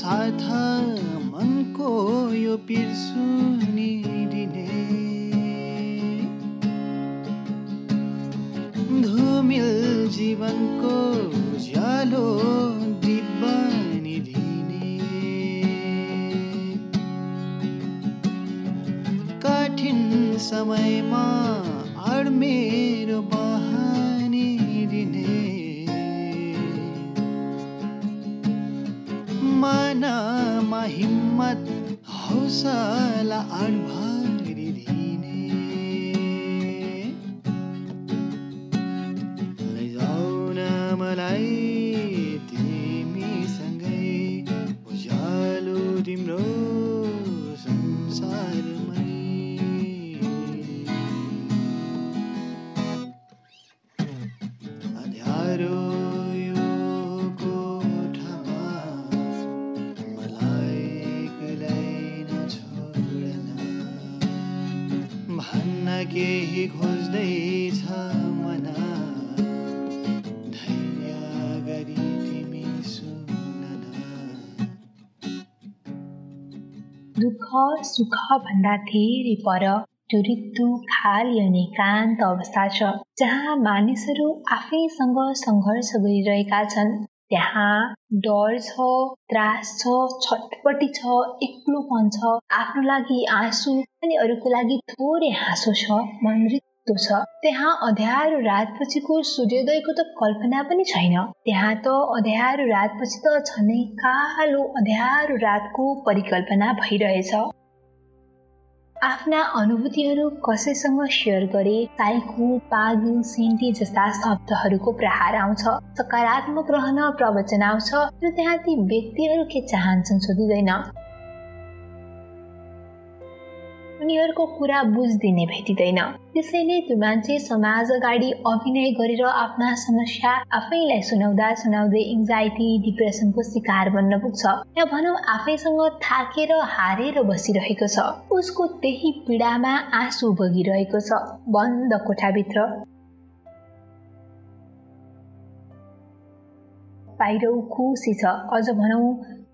साथ मनको यो पिर केही खोज्दैछ मना। धैर्य गरी तिमी सुन दुःख सुख भन्दा धेरै पर त्यो ऋतु खाली अनि एकान्त अवस्था छ जहाँ मानिसहरू आफैसँग सङ्घर्ष गरिरहेका छन्। त्यहाँ डर छ त्रास छ छटपटी छ एक्लोपन छ। आफ्नो लागि आँसु अनि अरूको लागि थोरै हाँसो छ रित्तो छ। त्यहाँ अँध्यारो रातपछिको सूर्योदयको त कल्पना पनि छैन। त्यहाँ त अँध्यारो रातपछि त झनै कालो अँध्यारो रातको परिकल्पना भइरहेछ। आफ्ना अनुभूतिहरू कसैसँग सेयर गरे साइको पागु सेन्टी जस्ता शब्दहरूको प्रहार आउँछ सकारात्मक रहन प्रवचन आउँछ र त्यहाँ ती व्यक्तिहरू के चाहन्छन् सोधिँदैन। उनीहरूको कुरा बुझ्दिने भेटिँदैन। त्यसैले त्यो मान्छे समाज अगाडि अभिनय गरेर आफ्ना समस्या आफैलाई सुनाउँदा सुनाउँदै एङ्जाइटी डिप्रेसनको शिकार बन्न पुग्छ। या भनौँ आफैसँग थाकेर हारेर बसिरहेको छ। उसको त्यही पीडामा आँसु बगिरहेको छ। बन्द कोठाभित्र। बाहिर खुसी छ। अझ भनौँ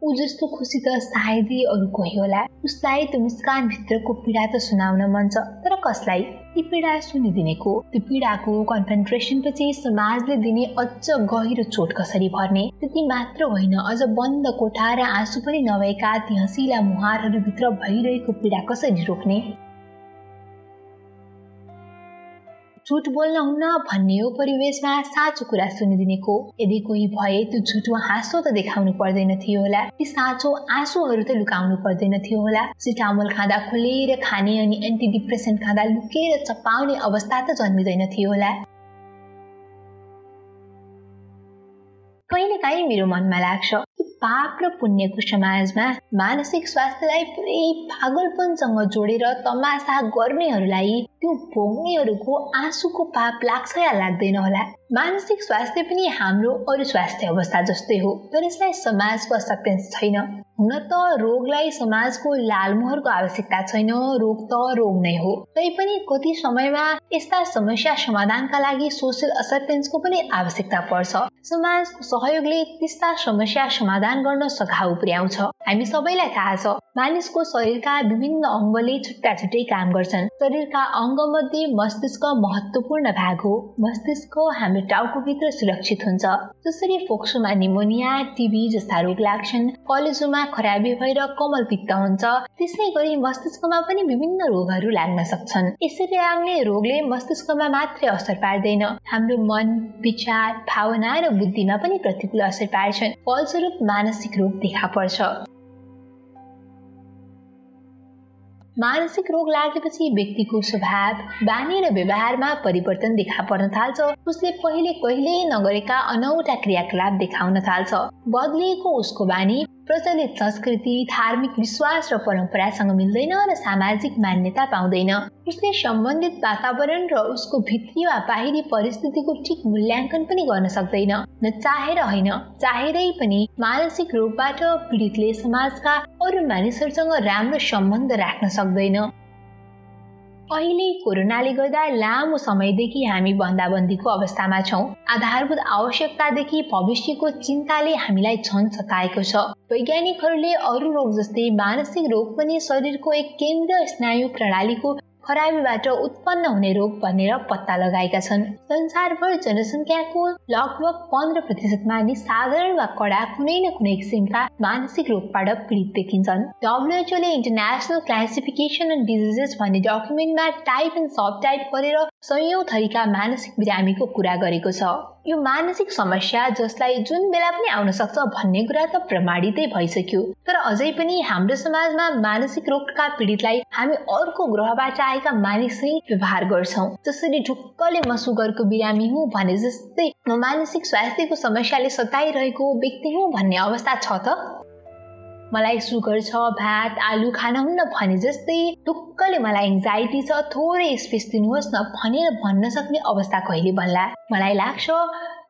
ऊ जस्तो खुसी त सायदै अरू कोही होला। उसलाई त्यो मुस्कानभित्रको पीडा त सुनाउन मन छ। तर कसलाई? ती पीडा सुनिदिनेको त्यो पीडाको कन्सन्ट्रेसन पछि समाजले दिने अझ गहिरो चोट कसरी भर्ने? त्यति मात्र होइन अझ बन्द कोठा र आँसु पनि नभएका ती हँसिला मुहारहरूभित्र भइरहेको पीडा कसरी रोक्ने? झुट बोल्न हुन्न भन्ने परिवेशमा साँचो कुरा सुनिदिनेको। यदि कोही भए त्यो झुटो हाँसो त देखाउनु पर्दैन थियो होला। ती साँचो आँसुहरू त लुकाउनु पर्दैन थियो होला। सिटामोल खाँदा खुलेर खाने अनि एन्टी डिप्रेसन खाँदा लुकेर चपाउने अवस्था त जन्मिँदैन थियो होला। कहिले काहीँ मेरो मनमा लाग्छ पाप र पुण्यको समाजमा मानसिक स्वास्थ्यलाई पुरै पागलपनसँग जोडेर तमासा गर्नेहरूलाई त्यो भोग्नेहरूको आँसुको पाप लाग्छ या लाग्दैन होला? मानसिक स्वास्थ्य पनि हाम्रो अरू स्वास्थ्य अवस्था जस्तै हो। तर यसलाई समाजको एक्सेप्टेन्स छैन। हुन त रोगलाई समाजको लालमोहरको आवश्यकता छैन रोग त रोग नै हो। तैपनि कति समयमा यस्ता समस्या समाधानका लागि सोसियल एक्सेप्टेन्सको पनि आवश्यकता पर्छ। समाजको सहयोगले त्यस्ता समस्या समाधान गर्न सघाउ पुर्याउँछ। हामी सबैलाई थाहा छ मानिसको शरीरका विभिन्न अङ्गले छुट्टा छुट्टै काम गर्छन्। शरीरका अङ्ग मध्ये मस्तिष्क महत्वपूर्ण भाग हो। मस्तिष्क हाम्रो टाउकोभित्र सुरक्षित हुन्छ। जसरी फोक्सोमा निमोनिया टिबी जस्ता रोग लाग्छन् कलेजोमा खराबी भएर कमल पित्त हुन्छ। त्यसै गरी मस्तिष्कमा पनि विभिन्न रोगहरू लाग्न सक्छन्। यसरी लाग्ने रोगले मस्तिष्कमा मात्रै असर पार्दैन। हाम्रो मन विचार भावना र बुद्धिमा पनि प्रतिकूल असर पार्छन्। फलस्वरूप मानसिक रोग देखा पर्छ। मानसिक रोग लागेपछि व्यक्तिको स्वभाव बानी र व्यवहारमा परिवर्तन देखा पर्न थाल्छ। उसले पहिले कहिल्यै नगरेका अनौठा क्रियाकलाप देखाउन थाल्छ। बदलिएको उसको बानी प्रचलित संस्कृति धार्मिक विश्वास र परम्परासँग मिल्दैन र सामाजिक मान्यता पाउँदैन। उसले सम्बन्धित वातावरण र उसको भित्री वा बाहिरी परिस्थितिको ठिक मूल्याङ्कन पनि गर्न सक्दैन न चाहेर होइन चाहेरै पनि मानसिक रोगबाट पीडितले समाजका अरू मानिसहरूसँग राम्रो सम्बन्ध राख्न सक्दैन। अहिले कोरोनाले गर्दा लामो समयदेखि हामी बन्दाबन्दीको अवस्थामा छौँ। आधारभूत आवश्यकतादेखि भविष्यको चिन्ताले हामीलाई झन् सताएको छ। वैज्ञानिकहरूले अरू रोग जस्तै मानसिक रोग पनि शरीरको एक केन्द्र स्नायु प्रणालीको खराबीबाट उत्पन्न हुने रोग भनेर पत्ता लगाएका छन् संसारभर जनसङ्ख्याको लगभग पन्ध्र प्रतिशत मानिस साधारण वा कडा कुनै न कुनै किसिमका मानसिक रोगबाट पीडित देखिन्छन् डब्लुएचओले इन्टरनेसनल क्लासिफिकेसन एन्ड डिजिजेस भन्ने डकुमेन्टमा टाइप एन्ड सब टाइप गरेर सयौं थरीका मानसिक बिरामीको कुरा गरेको छ। यो मानसिक समस्या जसलाई जुन बेला पनि आउन सक्छ भन्ने कुरा त प्रमाणितै भइसक्यो। तर अझै पनि हाम्रो समाजमा मानसिक रोगका पीडितलाई हामी अर्को ग्रहबाट आएका मानिसै व्यवहार गर्छौँ। जसरी ढुक्कले म सुगरको बिरामी हुँ भने जस्तै म मानसिक स्वास्थ्यको समस्याले सताइरहेको व्यक्ति हुँ भन्ने अवस्था छ त। मलाई सुगर छ भात आलु खान भने जस्तै ढुक्कले मलाई एङ्जाइटी छ थोरै स्पेस दिनुहोस् न भनेर भन्न सक्ने अवस्था कहिले बन्ला मलाई लाग्छ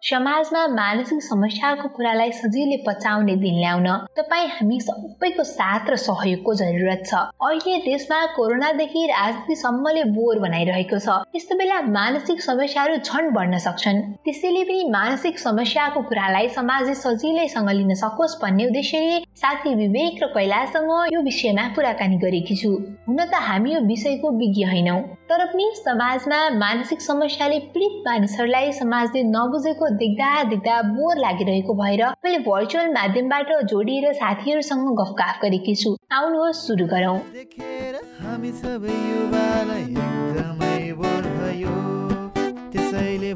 समाजमा मानसिक समस्याको कुरालाई सजिलै पचाउने दिन ल्याउन तपाईँ हामी सबैको साथ र सहयोगको जरुरत छ अहिले देशमा कोरोनादेखि राजनीतिसम्मले बोर बनाइरहेको छ यस्तो बेला मानसिक समस्याहरू झन् बढ्न सक्छन् त्यसैले पनि मानसिक समस्याको कुरालाई समाजले सजिलैसँग लिन सकोस् भन्ने उद्देश्यले साथी विवेक र कैलासँग यो विषयमा कुराकानी गरेकी छु हुन त हामी यो विषयको विज्ञ होइनौ तर पनि समाजमा मानसिक समस्याले पीडित मानिसहरूलाई समाजले नबुझेको देख्दा देख्दा बोर लागिरहेको भएर मैले भर्चुअल माध्यमबाट जोडिएर साथीहरूसँग गफगाफ गरेकी छु। आउनुहोस् सुरु गरौँ। त्यसैले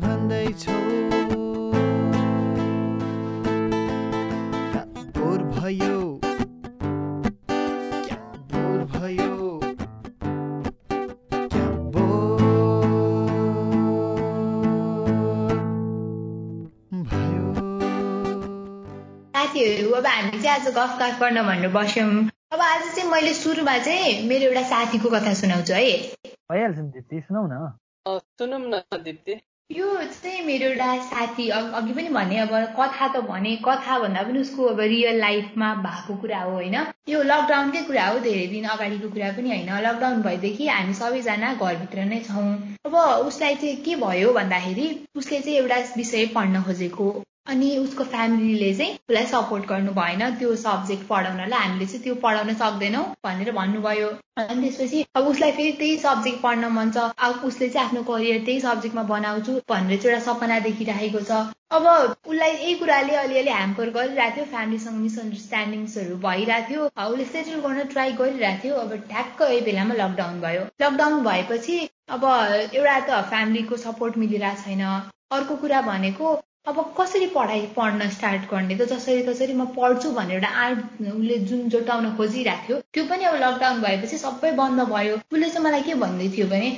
अब हामी चाहिँ आज गफ गफ गर्न भनेर बस्यौँ। अब आज चाहिँ मैले सुरुमा चाहिँ मेरो एउटा साथीको कथा सुनाउँछु है। भइहाल्छ नि दिप्ती सुनाउ न। सुनौँ न दिप्ती। यो चाहिँ मेरो एउटा साथी अघि पनि भने अब कथा त भने कथा भन्दा पनि उसको अब रियल लाइफमा भएको कुरा हो होइन? यो लकडाउनकै कुरा हो धेरै दिन अगाडिको कुरा पनि होइन। लकडाउन भएदेखि हामी सबैजना घरभित्र नै छौँ। अब उसलाई चाहिँ के भयो भन्दाखेरि उसले चाहिँ एउटा विषय पढ्न खोजेको। अनि उसको फ्यामिलीले चाहिँ उसलाई सपोर्ट गर्नु भएन। त्यो सब्जेक्ट पढाउनलाई हामीले चाहिँ त्यो पढाउन सक्दैनौँ भनेर भन्नुभयो। अनि त्यसपछि अब उसलाई फेरि त्यही सब्जेक्ट पढ्न मन छ। अब उसले चाहिँ आफ्नो करियर त्यही सब्जेक्टमा बनाउँछु भनेर चाहिँ एउटा सपना देखिरहेको छ। अब उसलाई यही कुराले अलिअलि ह्याम्पर गरिरहेको थियो। फ्यामिलीसँग मिसअन्डरस्ट्यान्डिङ्सहरू भइरहेको थियो। उसले सेटल गर्न ट्राई गरिरहेको थियो। अब ठ्याक्क यही बेलामा लकडाउन भयो। लकडाउन भएपछि अब एउटा त फ्यामिलीको सपोर्ट मिलिरहेको छैन। अर्को कुरा भनेको अब कसरी पढाइ पढ्न स्टार्ट गर्ने? त जसरी तसरी म पढ्छु भनेर एउटा आर्ट उसले जुन जोटाउन खोजिरहेको थियो त्यो पनि अब लकडाउन भएपछि सबै बन्द भयो। उसले चाहिँ मलाई के भन्दै थियो भने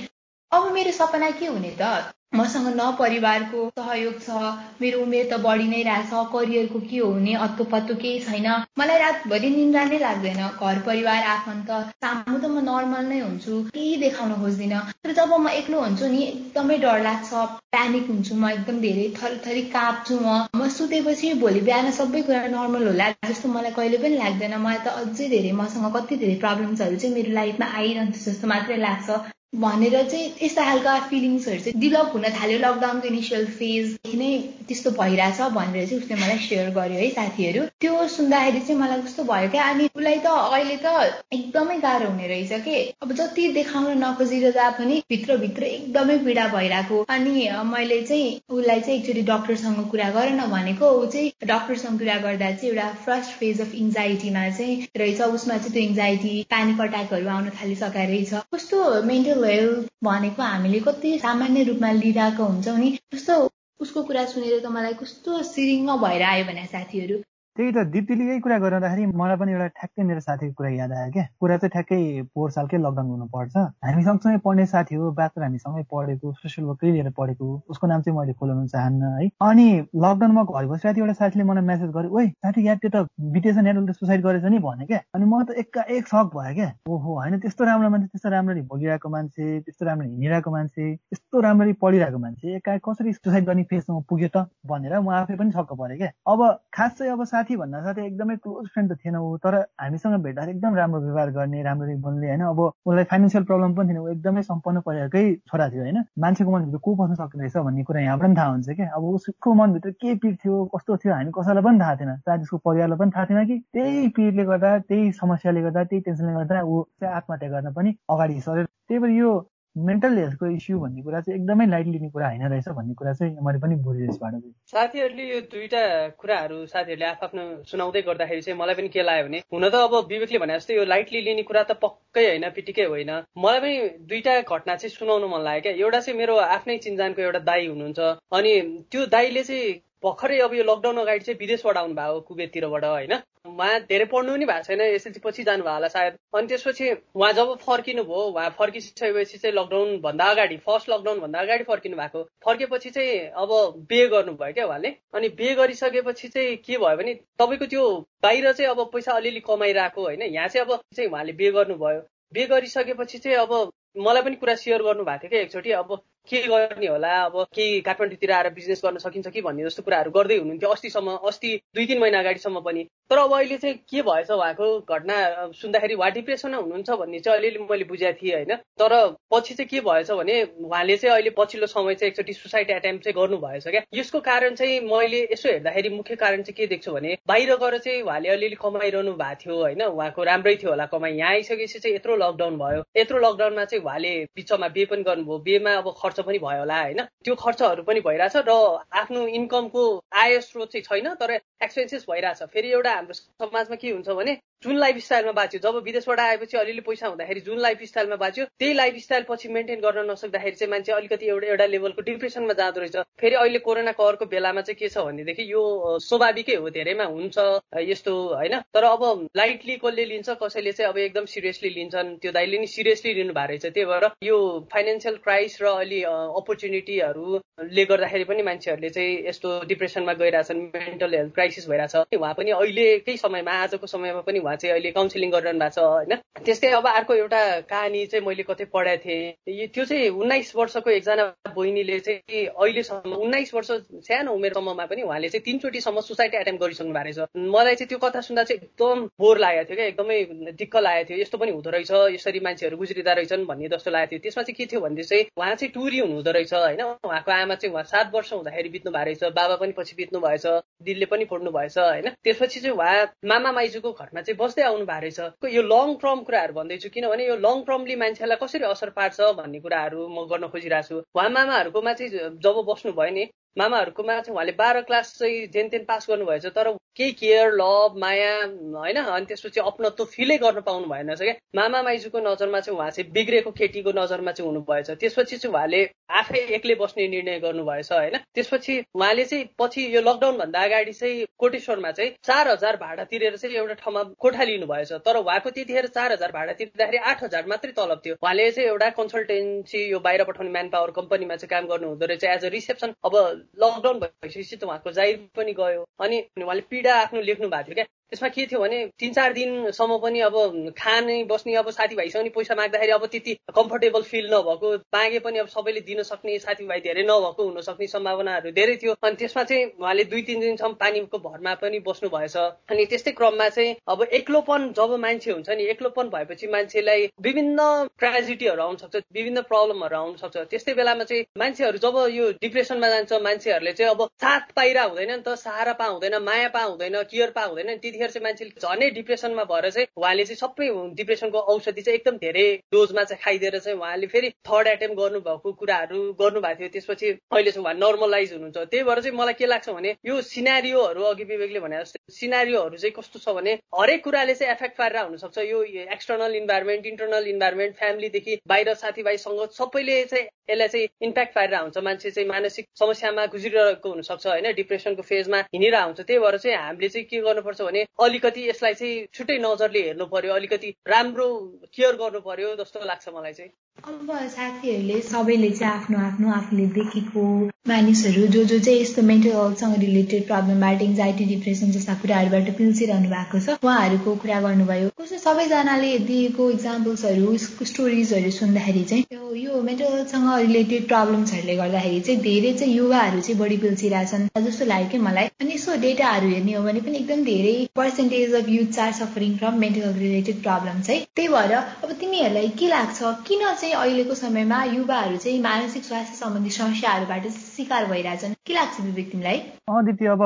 अब मेरो सपना के हुने त? मसँग न परिवारको सहयोग छ मेरो उमेर त बढी नै रहेछ करियरको के हो हुने अत्तो पत्तो केही छैन। मलाई रातभरि निन्द्रा नै लाग्दैन। घर परिवार आफन्त सामु त म नर्मल नै हुन्छु केही देखाउन खोज्दिनँ। तर जब म एक्लो हुन्छु नि एकदमै डर लाग्छ प्यानिक हुन्छु म एकदम धेरै थरी काप्छु म। म सुतेपछि भोलि बिहान सबै कुरा नर्मल होला जस्तो मलाई कहिले पनि लाग्दैन। मलाई त अझै धेरै मसँग कति धेरै प्रब्लम्सहरू चाहिँ मेरो लाइफमा आइरहन्छ जस्तो मात्रै लाग्छ। भनेर चाहिँ यस्ता खालका फिलिङ्सहरू चाहिँ डेभलप हुन थाल्यो लकडाउनको इनिसियल फेजदेखि नै त्यस्तो भइरहेछ भनेर चाहिँ उसले मलाई सेयर गर्यो है साथीहरू। त्यो सुन्दाखेरि चाहिँ मलाई कस्तो भयो क्या अनि उसलाई त अहिले त एकदमै गाह्रो हुने रहेछ कि। अब जति देखाउन नखोजेर पनि भित्रभित्र एकदमै पीडा भइरहेको। अनि मैले चाहिँ उसलाई चाहिँ एकचोटि डक्टरसँग कुरा गर न भनेको। ऊ चाहिँ डक्टरसँग कुरा गर्दा चाहिँ एउटा फर्स्ट फेज अफ इन्जाइटीमा चाहिँ रहेछ। उसमा चाहिँ त्यो इन्जाइटी प्यानिक अट्याकहरू आउन थालिसकेको रहेछ। कस्तो मेन्टल हेल्थ भनेको हामीले कति सामान्य रूपमा लिइरहेको हुन्छौँ नि कस्तो उसको कुरा सुनेर त मलाई कस्तो सिरिङ्ग भएर आयो भने साथीहरू। त्यही त दिप्तीले यही कुरा गर्दाखेरि मलाई पनि एउटा ठ्याक्कै मेरो साथीको कुरा याद आयो क्या। कुरा चाहिँ ठ्याक्कै पोहोर सालकै लकडाउन हुनुपर्छ। हामी सँगसँगै पढ्ने साथी हो बात्र हामी सँगै पढेको सोसियल वर्कै लिएर पढेको उसको नाम चाहिँ मैले खोलाउन चाहन्न है। अनि लकडाउनमा घर बसिरहेको एउटा साथीले मलाई मेसेज गर्यो ओइ साथी याद त्यो त बितेछ नि उसले सुसाइड गरेछ नि भने क्या। अनि म त एका एक सक भयो क्या। ओहो होइन त्यस्तो राम्रो मान्छे त्यस्तो राम्ररी भोगिरहेको मान्छे त्यस्तो राम्रो हिँडिरहेको मान्छे यस्तो राम्ररी पढिरहेको मान्छे एका कसरी सुसाइड गर्ने फेसमा पुग्यो त? भनेर म आफै पनि छक्क परेँ क्या। अब खास चाहिँ अब साथी भन्दा साथै एकदमै क्लोज फ्रेन्ड त थिएन ऊ तर हामीसँग भेट्दाखेरि एकदम राम्रो व्यवहार गर्ने राम्ररी बोल्ने होइन अब उसलाई फाइनेन्सियल प्रब्लम पनि थिएन ऊ एकदमै सम्पन्न परिवारकै छोरा थियो होइन। मान्छेको मनभित्र को बस्न सक्ने रहेछ भन्ने कुरा यहाँ पनि थाहा हुन्छ क्या। अब उसको मनभित्र के पिर थियो कस्तो थियो हामी कसैलाई पनि थाहा थिएन। सायद उसको परिवारलाई पनि थाहा थिएन कि त्यही पिरले गर्दा त्यही समस्याले गर्दा त्यही टेन्सनले गर्दा ऊ चाहिँ आत्महत्या गर्न पनि अगाडि सरेर त्यही भएर यो मेन्टल हेल्थको इस्यु भन्ने कुरा चाहिँ एकदमै लाइट लिने कुरा होइन रहेछ भन्ने कुरा चाहिँ मैले पनि बुझेँ यसबाट चाहिँ। साथीहरूले यो दुईटा कुराहरू साथीहरूले आफ्नो सुनाउँदै गर्दाखेरि चाहिँ मलाई पनि के लाग्यो भने हुन त अब विवेकले भने जस्तै यो लाइटली लिने कुरा त पक्कै होइन पिटिकै होइन। मलाई पनि दुईटा घटना चाहिँ सुनाउनु मन लाग्यो क्या। एउटा चाहिँ मेरो आफ्नै चिन्जानको एउटा दाई हुनुहुन्छ। अनि त्यो दाईले चाहिँ भर्खरै अब यो लकडाउन अगाडि चाहिँ विदेशबाट आउनु भएको कुवेततिरबाट होइन? उहाँ धेरै पढ्नु पनि भएको छैन एसएलसी पछि जानुभयो होला सायद। अनि त्यसपछि उहाँ जब फर्किनु भयो उहाँ फर्किसकेपछि चाहिँ लकडाउन भन्दा अगाडि फर्स्ट लकडाउन भन्दा अगाडि फर्किनु भएको। फर्केपछि चाहिँ अब बे गर्नुभयो क्या उहाँले। अनि बे गरिसकेपछि चाहिँ के भयो भने तपाईँको त्यो बाहिर चाहिँ अब पैसा अलिअलि कमाइरहेको होइन? यहाँ चाहिँ अब चाहिँ उहाँले बे गर्नुभयो। बे गरिसकेपछि चाहिँ अब मलाई पनि कुरा सेयर गर्नु भएको थियो क्या एकचोटि। अब के गर्ने होला? अब केही काठमाडौँतिर आएर बिजनेस गर्न सकिन्छ कि भन्ने जस्तो कुराहरू गर्दै हुनुहुन्थ्यो अस्तिसम्म अस्ति दुई तिन महिना अगाडिसम्म पनि। तर अब अहिले चाहिँ के भएछ उहाँको घटना सुन्दाखेरि उहाँ डिप्रेसनमा हुनुहुन्छ भन्ने चाहिँ अलिअलि मैले बुझाएको थिएँ होइन? तर पछि चाहिँ के भएछ भने उहाँले चाहिँ अहिले पछिल्लो समय चाहिँ एकचोटि सुसाइड एटेम्प चाहिँ गर्नु भएछ क्या। यसको कारण चाहिँ मैले यसो हेर्दाखेरि मुख्य कारण चाहिँ के देख्छु भने बाहिर गएर चाहिँ उहाँले अलिअलि कमाइरहनु भएको थियो होइन? उहाँको राम्रै थियो होला कमाइ। यहाँ आइसकेपछि चाहिँ यत्रो लकडाउन भयो। यत्रो लकडाउनमा चाहिँ उहाँले बिचमा बे पनि गर्नुभयो। बेमा अब खर्च पनि भयो होला होइन? त्यो खर्चहरू पनि भइरहेछ र आफ्नो इन्कमको आय स्रोत चाहिँ छैन तर एक्सपेन्सेस भइरहेछ। फेरि एउटा हाम्रो समाजमा के हुन्छ भने जुन लाइफ स्टाइलमा बाँच्यो जब विदेशबाट आएपछि अलिअलि पैसा हुँदाखेरि जुन लाइफ स्टाइलमा बाँच्यो त्यही लाइफ स्टाइल पछि मेन्टेन गर्न नसक्दाखेरि चाहिँ मान्छे अलिकति एउटा एउटा लेभलको डिप्रेसनमा जाँदो रहेछ। फेरि अहिले कोरोना कहरको बेलामा चाहिँ के छ भनेदेखि यो स्वाभाविकै हो धेरैमा हुन्छ यस्तो होइन। तर अब लाइटली कसले लिन्छ कसैले चाहिँ अब एकदम सिरियसली लिन्छन् त्यो दाइले नि सिरियसली लिनु भएको रहेछ। त्यही भएर यो फाइनेन्सियल क्राइस र अलि अपर्च्युनिटीहरूले गर्दाखेरि पनि मान्छेहरूले चाहिँ यस्तो डिप्रेसनमा गइरहेछन् मेन्टल हेल्थ क्राइसिस भइरहेछ। उहाँ पनि अहिलेकै समयमा आजको समयमा पनि उहाँ चाहिँ अहिले काउन्सिलिङ गरिरहनु भएको छ होइन? त्यस्तै अब अर्को एउटा कहानी चाहिँ मैले कतै पढाएको थिएँ। त्यो चाहिँ उन्नाइस वर्षको एकजना बहिनीले चाहिँ अहिलेसम्म उन्नाइस वर्ष सानो उमेरसम्ममा पनि उहाँले चाहिँ तिनचोटिसम्म सुसाइड एटेम्प गरिसक्नु भएको रहेछ। मलाई चाहिँ त्यो कथा सुन्दा चाहिँ एकदम बोर लागेको थियो क्या एकदमै दिक्क लागेको थियो। यस्तो पनि हुँदो रहेछ यसरी मान्छेहरू गुज्रिँदा रहेछन् भन्ने जस्तो लागेको थियो। त्यसमा चाहिँ के थियो भन्दै चाहिँ उहाँ चाहिँ टुरी हुनुहुँदो रहेछ होइन? उहाँको आमा चाहिँ उहाँ सात वर्ष हुँदाखेरि बित्नु भएको रहेछ बाबा पनि पछि बित्नु भएछ दिलले पनि फोड्नु भएछ होइन? त्यसपछि चाहिँ उहाँ मामा माइजूको घरमा चाहिँ बस्दै आउनु भएको रहेछ। यो लङ टर्म कुराहरू भन्दैछु किनभने यो लङ टर्मली मान्छेलाई कसरी असर पार्छ भन्ने कुराहरू म गर्न खोजिरहेको छु। उहाँ मामाहरूकोमा चाहिँ जब बस्नु भयो नि मामाहरूकोमा चाहिँ उहाँले बाह्र क्लास चाहिँ जेन तेन पास गर्नुभएछ तर केही केयर लभ माया होइन? अनि त्यसपछि अपनत्व फिलै गर्न पाउनु भएन क्या। मामा माइजूको नजरमा चाहिँ उहाँ चाहिँ बिग्रेको केटीको नजरमा चाहिँ हुनुभएछ। त्यसपछि चाहिँ उहाँले आफै एक्लै बस्ने निर्णय गर्नुभएछ होइन? त्यसपछि उहाँले चाहिँ पछि यो लकडाउन भन्दा अगाडि चाहिँ कोटेश्वरमा चाहिँ चार हजार भाडा तिरेर चाहिँ एउटा ठाउँमा कोठा लिनुभएछ। तर उहाँको त्यतिखेर चार हजार भाडा तिर्दाखेरि आठ हजार मात्रै तलब थियो। उहाँले चाहिँ एउटा कन्सल्टेन्सी यो बाहिर पठाउने म्यान पावर कम्पनीमा चाहिँ काम गर्नु हुँदो रहेछ। एज अ रिसेप्सन अब लकडाउन भइसकेपछि त उहाँको जाहिर पनि गयो। अनि उहाँले पीडा आफ्नो लेख्नु भएको थियो क्या। त्यसमा के थियो भने तिन चार दिनसम्म पनि अब खाने बस्ने अब साथीभाइसँग नि पैसा माग्दाखेरि अब त्यति कम्फर्टेबल फिल नभएको मागे पनि अब सबैले दिन सक्ने साथीभाइ धेरै नभएको हुन सक्ने सम्भावनाहरू धेरै थियो। अनि त्यसमा चाहिँ उहाँले दुई तिन दिनसम्म पानीको भरमा पनि बस्नु भएछ अनि त्यस्तै क्रममा चाहिँ अब एक्लोपन जब मान्छे हुन्छ नि एक्लोपन भएपछि मान्छेलाई विभिन्न ट्रेजेडीहरू आउन सक्छ विभिन्न प्रब्लमहरू आउन सक्छ। त्यस्तै बेलामा चाहिँ मान्छेहरू जब यो डिप्रेसनमा जान्छ मान्छेहरूले चाहिँ अब साथ पाइरा हुँदैन नि त सहारा पा हुँदैन माया पा हुँदैन केयर पा हुँदैन त्यति त्यतिखेर चाहिँ मान्छेले झनै डिप्रेसनमा भएर चाहिँ उहाँले चाहिँ सबै डिप्रेसनको औषधि चाहिँ एकदम धेरै डोजमा चाहिँ खाइदिएर चाहिँ उहाँले फेरि थर्ड एटेम्प गर्नुभएको कुराहरू गर्नुभएको थियो। त्यसपछि अहिले चाहिँ उहाँ नर्मलाइज हुनुहुन्छ। त्यही भएर चाहिँ मलाई के लाग्छ भने यो सिनारियोहरू अघि विवेकले भने जस्तै सिनारियोहरू चाहिँ कस्तो छ भने हरेक कुराले चाहिँ एफेक्ट पारेर हुनसक्छ। यो एक्सटर्नल इन्भाइरोमेन्ट इन्टरनल इन्भाइरोमेन्ट फ्यामिलीदेखि बाहिर साथीभाइसँग सबैले चाहिँ यसलाई चाहिँ इम्प्याक्ट पारेर हुन्छ। मान्छे चाहिँ मानसिक समस्यामा गुज्रिरहेको हुनसक्छ होइन? डिप्रेसनको फेजमा हिँडिरहेको हुन्छ। त्यही भएर चाहिँ हामीले चाहिँ के गर्नुपर्छ भने अलिकति यसलाई चाहिँ छुट्टै नजरले हेर्नु पर्यो अलिकति राम्रो केयर गर्नु पर्यो जस्तो लाग्छ मलाई चाहिँ। अब साथीहरूले सबैले चाहिँ आफ्नो आफ्नो आफूले देखेको मानिसहरू जो जो चाहिँ यस्तो मेन्टल हेल्थसँग रिलेटेड प्रब्लमबाट एङ्जाइटी डिप्रेसन जस्ता कुराहरूबाट पिल्सिरहनु भएको छ उहाँहरूको कुरा गर्नुभयो। कस्तो सबैजनाले दिएको इक्जाम्पल्सहरू स्टोरिजहरू सुन्दाखेरि चाहिँ यो मेन्टल हेल्थसँग रिलेटेड प्रब्लम्सहरूले गर्दाखेरि चाहिँ धेरै चाहिँ युवाहरू चाहिँ बढी पिल्सिरहेछन्। जस्तो लाग्यो कि मलाई अनि यसो डेटाहरू हेर्ने हो भने पनि एकदम धेरै percentage of youth are suffering from mental health related problem चाहिँ त्यही भएर अब तिमीहरूलाई के लाग्छ किन चाहिँ अहिलेको समयमा युवाहरू चाहिँ मानसिक स्वास्थ्य सम्बन्धी समस्याहरूबाट शिकार भइरहेछन्। के लाग्छ विवेक तिमीलाई? दिदी अब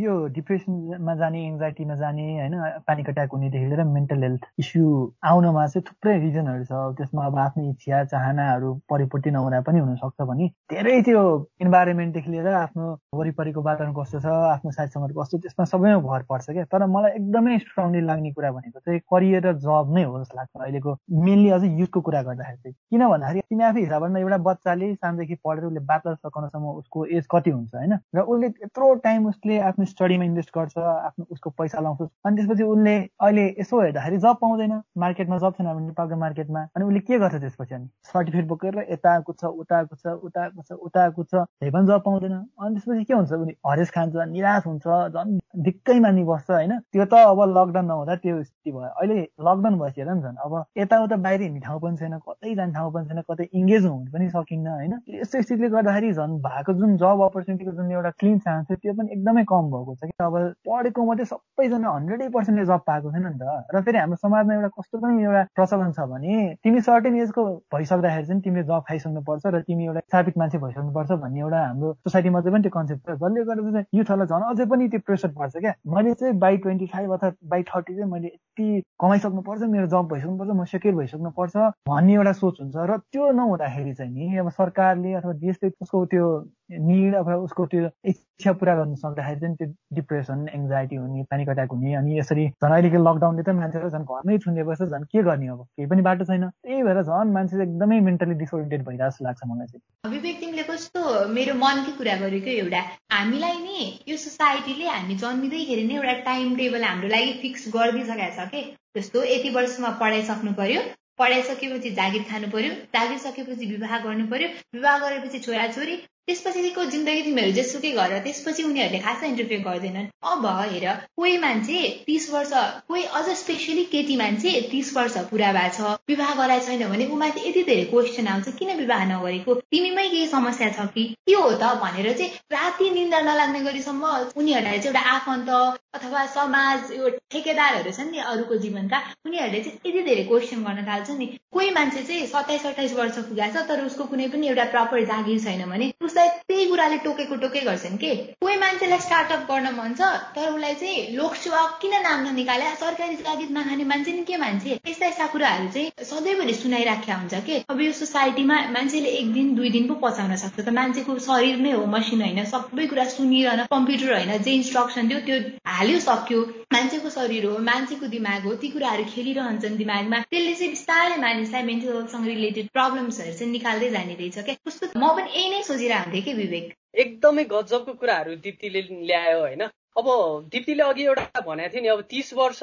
यो डिप्रेसनमा जाने एङ्जाइटीमा जाने होइन पानिक अट्याक हुनेदेखि लिएर मेन्टल हेल्थ इस्यु आउनमा चाहिँ थुप्रै रिजनहरू छ। त्यसमा अब आफ्नो इच्छा चाहनाहरू परिपूर्ति नहुँदा पनि हुनसक्छ भने धेरै त्यो इन्भाइरोमेन्टदेखि लिएर आफ्नो वरिपरिको वातावरण कस्तो छ आफ्नो साथी सङ्गत कस्तो त्यसमा सबैमा भर पर्छ क्या। तर मलाई एकदमै स्ट्रङली लाग्ने कुरा भनेको चाहिँ करियर र जब नै हो जस्तो लाग्छ अहिलेको मेनली अझै युथको कुरा गर्दाखेरि। चाहिँ। किन भन्दाखेरि तिमी आफै हिसाबमा एउटा बच्चाले सानोदेखि पढेर उसले बातल सकाउनसम्म उसको एज कति हुन्छ होइन? र उसले यत्रो टाइम उसले आफ्नो स्टडीमा इन्भेस्ट गर्छ आफ्नो उसको पैसा लाउँछ अनि त्यसपछि उसले अहिले यसो हेर्दाखेरि जब पाउँदैन मार्केटमा जब छैन भने नेपालको मार्केटमा अनि उसले के गर्छ त्यसपछि अनि? सर्टिफिकेट बोकेर यता कुद्छ उता कुद्छ उता कुद्छ उता कुद्छ त्यही पनि जब पाउँदैन। अनि त्यसपछि के हुन्छ उसले हरेस खान्छ निराश हुन्छ झन् ढिक्कै मानि बस्छ होइन? त्यो त अब लकडाउन नहुँदा त्यो स्थिति भयो। अहिले लकडाउन भइसकेर नि झन् अब यताउता बाहिर हिँड्ने ठाउँ पनि छैन कतै जाने ठाउँ पनि छैन कतै इङ्गेज हुनु पनि सकिन्न होइन? यस्तो स्थितिले गर्दाखेरि झन् भएको जुन जब अपर्च्युनिटीको जुन एउटा क्लिन चान्स थियो त्यो पनि एकदमै कम भएको छ कि अब पढेको मात्रै सबैजना हन्ड्रेडै पर्सेन्टले जब पाएको छैन नि त। र फेरि हाम्रो समाजमा एउटा कस्तो पनि एउटा प्रचलन छ भने तिमी सर्टेन एजको भइसक्दाखेरि चाहिँ तिमीले जब खाइसक्नुपर्छ र तिमी एउटा स्थापित मान्छे भइसक्नुपर्छ भन्ने एउटा हाम्रो सोसाइटीमा चाहिँ पनि त्यो कन्सेप्ट छ। जसले गर्दा चाहिँ युथहरूलाई झन् अझै पनि त्यो प्रेसर पर्छ क्या? मैले चाहिँ बाई ट्वेन्टी फाइभ अथवा बाई थर्टी चाहिँ मैले यति कमाइसक्नुपर्छ मेरो जब भइसक्नुपर्छ म सेक्युर भइसक्नुपर्छ भन्ने एउटा सोच हुन्छ। र त्यो नहुँदाखेरि चाहिँ नि अब सरकारले अथवा देशले उसको त्यो निड अथवा उसको त्यो इच्छा पुरा गर्न सक्दाखेरि चाहिँ त्यो डिप्रेसन एङ्जाइटी हुने पानिक अट्याक हुने अनि यसरी झन् अहिलेको लकडाउनले त मान्छेहरू झन् घरमै छुने बस्छ झन् के गर्ने अब? केही पनि बाटो छैन। त्यही भएर झन् मान्छे एकदमै मेन्टली डिसओरिएन्टेड भइरहेको जस्तो लाग्छ मलाई चाहिँ। विवेक तिमीले कस्तो मेरो मनकै कुरा गरेको एउटा? हामीलाई नि यो सोसाइटीले हामी जन्मिँदैखेरि नै एउटा टाइम टेबल हाम्रो लागि फिक्स गरिदिइसकेको छ कि? जस्तो यति वर्षमा पढाइसक्नु पर्यो पढाइसकेपछि जागिर खानु पर्यो जागिर सकेपछि विवाह गर्नु पर्यो विवाह गरेपछि छोराछोरी त्यसपछिको जिन्दगी तिमीहरू जेसुकै गर त्यसपछि उनीहरूले खासै इन्टरफियर गर्दैनन्। अब हेर कोही मान्छे तिस वर्ष कोही अझ स्पेसली केटी मान्छे तिस वर्ष पुरा भएको छ विवाह गराएको छैन भने उमाथि यति धेरै क्वेसन आउँछ किन विवाह नगरेको? तिमीमै केही समस्या छ कि? के हो त? भनेर चाहिँ राति निन्दा नलाग्ने गरीसम्म उनीहरूलाई चाहिँ एउटा आफन्त अथवा समाज यो ठेकेदारहरू छन् नि अरूको जीवनका उनीहरूले चाहिँ यति धेरै क्वेसन गर्न थाल्छ नि। कोही मान्छे चाहिँ सत्ताइस अठाइस वर्ष पुगेको छ तर उसको कुनै पनि एउटा प्रपर जागिर छैन भने उसलाई त्यही कुराले टोकेको टोकै गर्छन् के? कोही मान्छेलाई स्टार्टअप गर्न मन छ तर उसलाई चाहिँ लोकसेवा किन नाम ननिकाले? सरकारी जागिर नखाने मान्छे नि के मान्छे? यस्ता यस्ता कुराहरू चाहिँ सधैँभरि सुनाइराख्या हुन्छ के? अब यो सोसाइटीमा मान्छेले एक दिन दुई दिन पो पचाउन सक्छ त। मान्छेको शरीर नै हो मसिन होइन सबै कुरा सुनिरहन कम्प्युटर होइन जे इन्स्ट्रक्सन दियो त्यो हाल्यो सक्यो। मान्छेको शरीर हो मान्छेको दिमाग हो ती कुराहरू खेलिरहन्छन् दिमागमा। त्यसले चाहिँ बिस्तारै मानिसलाई मेन्टल हेल्थसँग रिलेटेड प्रब्लम्सहरू चाहिँ निकाल्दै जाने रहेछ क्या कस्तो म पनि यही नै सोचिरहेको थिएँ कि विवेक? एकदमै गजबको कुराहरू दिप्तीले ल्यायो होइन। अब दिप्तीले अघि एउटा भनेको थियो नि अब तिस वर्ष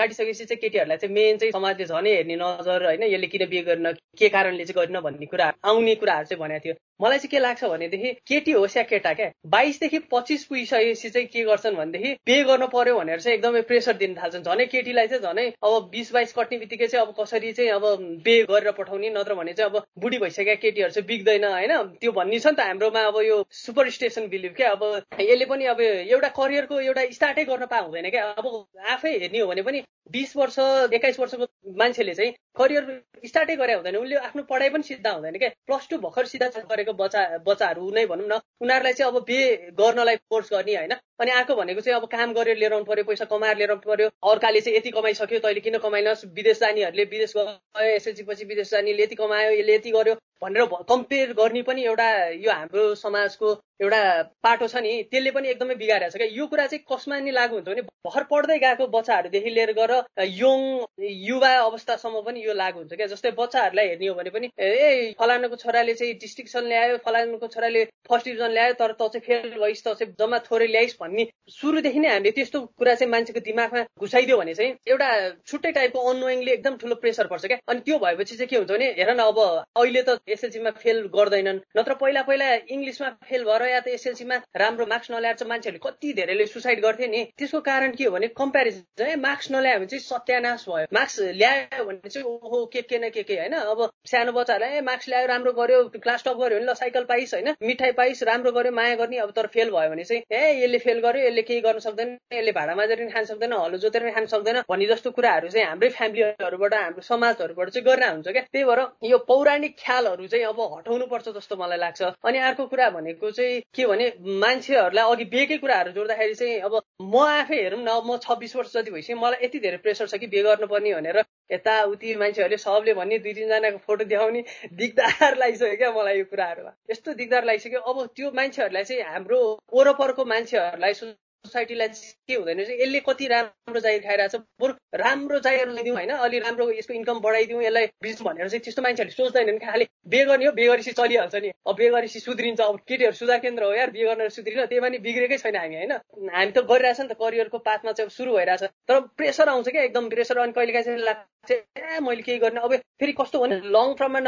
काटिसकेपछि चाहिँ केटीहरूलाई चाहिँ मेन चाहिँ समाजले झनै हेर्ने नजर होइन यसले किन बिहे गर्न के कारणले चाहिँ गर्न भन्ने कुरा आउने कुराहरू चाहिँ भनेको थियो। मलाई चाहिँ के लाग्छ भनेदेखि केटी होस् या केटा क्या बाइसदेखि पच्चिस पुगिसकेपछि चाहिँ के गर्छन् भनेदेखि पे गर्नु पर्यो भनेर चाहिँ एकदमै प्रेसर दिन थाल्छन्। झनै केटीलाई चाहिँ झनै अब बिस बाइस कट्ने बित्तिकै चाहिँ अब कसरी चाहिँ अब पे गरेर पठाउने नत्र भने चाहिँ अब बुढी भइसकेका केटीहरू चाहिँ बिग्दैन होइन। त्यो भन्ने छ नि त हाम्रोमा अब यो सुपर स्टेसन बिलिभ क्या। अब यसले पनि अब एउटा करियरको एउटा स्टार्टै गर्न पा हुँदैन क्या। अब आफै हेर्ने हो भने पनि बिस वर्ष एक्काइस वर्षको मान्छेले चाहिँ करियर स्टार्टै गरे हुँदैन। उसले आफ्नो पढाइ पनि सिद्धा हुँदैन क्या प्लस टू भर्खर सिधा गरेको बच्चा बच्चाहरू नै भनौँ न उनीहरूलाई चाहिँ अब बिहे गर्नलाई फोर्स गर्ने होइन। अनि अर्को भनेको चाहिँ अब काम गरेर लिएर आउनु पर्यो पैसा कमाएर लिएर आउनु पर्यो। अर्काले चाहिँ यति कमाइसक्यो तैँले किन कमाइनस्? विदेश जानेहरूले विदेश गयो एसएलसी पछि विदेश जानेले यति कमायो यसले यति गर्यो भनेर कम्पेयर गर्ने पनि एउटा यो हाम्रो समाजको एउटा पाटो छ नि त्यसले पनि एकदमै बिगारेको छ क्या। यो कुरा चाहिँ कसमा नि लागु हुन्छ भने भर्खर पढ्दै गएको बच्चाहरूदेखि लिएर गएर यङ युवा अवस्थासम्म पनि यो लागु हुन्छ क्या। जस्तै बच्चाहरूलाई हेर्ने हो भने पनि ए फलानुको छोराले चाहिँ डिस्टिक्सन ल्यायो फलानुको छोराले फर्स्ट डिभिजन ल्यायो तर त चाहिँ फेल भइस् त चाहिँ जम्मा थोरै ल्याइस् भन्ने सुरुदेखि नै हामीले त्यस्तो कुरा चाहिँ मान्छेको दिमागमा घुसाइदियो भने चाहिँ एउटा छुट्टै टाइपको अनोइङली एकदम ठुलो प्रेसर पर्छ क्या। अनि त्यो भएपछि चाहिँ के हुन्छ भने हेर न अब अहिले त एसएलसीमा फेल गर्दैनन् नत्र पहिला पहिला इङ्ग्लिसमा फेल भएर या त एसएलसीमा राम्रो मार्क्स नल्याएर चाहिँ मान्छेहरूले कति धेरैले सुसाइड गर्थे नि। त्यसको कारण के हो भने कम्पेरिजन है मार्क्स नल्यायो भने चाहिँ सत्यानाश भयो। मार्क्स ल्यायो भने चाहिँ ओहो के के न के के होइन? अब सानो बच्चाहरूलाई ए मार्क्स ल्यायो राम्रो गर्यो क्लास टप गर्यो भने ल साइकल पाइस् होइन? मिठाई पाइस् राम्रो गर्यो माया गर्ने अब तर फेल भयो भने चाहिँ ए यसले फेल गर्यो यसले केही गर्न सक्दैन यसले भाडा माजेर पनि खान सक्दैन हलो जोतेर पनि खान सक्दैन भन्ने जस्तो कुराहरू चाहिँ हाम्रै फ्यामिलीहरूबाट हाम्रो समाजहरूबाट चाहिँ गर्न हुन्छ क्या। त्यही भएर यो पौराणिक ख्यालहरू चाहिँ अब हटाउनु पर्छ जस्तो मलाई लाग्छ। अनि अर्को कुरा भनेको चाहिँ के भने मान्छेहरूलाई अघि बिहेकै कुराहरू जोड्दाखेरि चाहिँ अब म आफै हेरौँ न म छब्बिस वर्ष जति भइसक्यो मलाई यति धेरै प्रेसर छ कि बिहे गर्नुपर्ने भनेर यताउति मान्छेहरूले सबले भन्ने दुई तिनजनाको फोटो देखाउने दिगदार लागिसक्यो क्या मलाई यो कुराहरूमा। यस्तो दिगदार लागिसक्यो। अब त्यो मान्छेहरूलाई चाहिँ हाम्रो वरपरको मान्छेहरूलाई 来说 सोसाइटीलाई के हुँदैन चाहिँ यसले कति राम्रो जागिर खाइरहेको छ बरु राम्रो जागिर ल्याइदिउँ होइन अलि राम्रो यसको इन्कम बढाइदिउँ यसलाई बिजनेस भनेर चाहिँ त्यस्तो मान्छेहरूले सोच्दैनन् खालि बिहे गर्ने हो बिहे गरेपछि चलिहाल्छ नि। अब गरेपछि सुध्रिन्छ अब केटीहरू सुधार केन्द्र हो यार बिहे गरेर सुध्रिन त्यही पनि बिग्रेकै छैन हामी होइन? हामी त गरिरहेछ नि त करियरको पाथमा चाहिँ सुरु भइरहेछ। तर प्रेसर आउँछ क्या एकदम प्रेसर अनि कहिले काहीँ लाग्छ ए मैले केही गर्ने। अब फेरि कस्तो भने लङ टर्ममा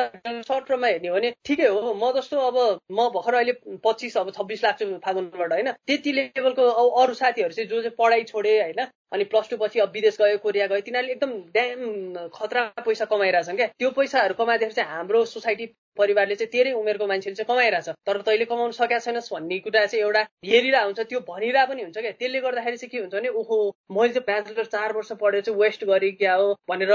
सर्ट टर्ममा हेर्ने हो भने ठिकै हो म जस्तो अब म भर्खर अहिले पच्चिस अब छब्बिस लाग्छु फागुनबाट होइन? त्यति लेभलको अरू साथीहरू चाहिँ जो चाहिँ पढाइ छोडे होइन अनि प्लस टू पछि अब विदेश गयो कोरिया गयो तिनीहरूले एकदम ड्याम खतरा पैसा कमाइरहेछन् क्या। त्यो पैसाहरू कमाइदिएर चाहिँ हाम्रो सोसाइटी परिवारले चाहिँ तेरै उमेरको मान्छेले चाहिँ कमाइरहेछ। तर तैँले कमाउनु सकेका छैनस् भन्ने कुरा चाहिँ एउटा हेरिरहेको हुन्छ त्यो भनिरहेको पनि हुन्छ क्या। त्यसले गर्दाखेरि चाहिँ के हुन्छ भने ओहो मैले चाहिँ ब्याचलर चार वर्ष पढेर चाहिँ वेस्ट गरेँ क्या हो भनेर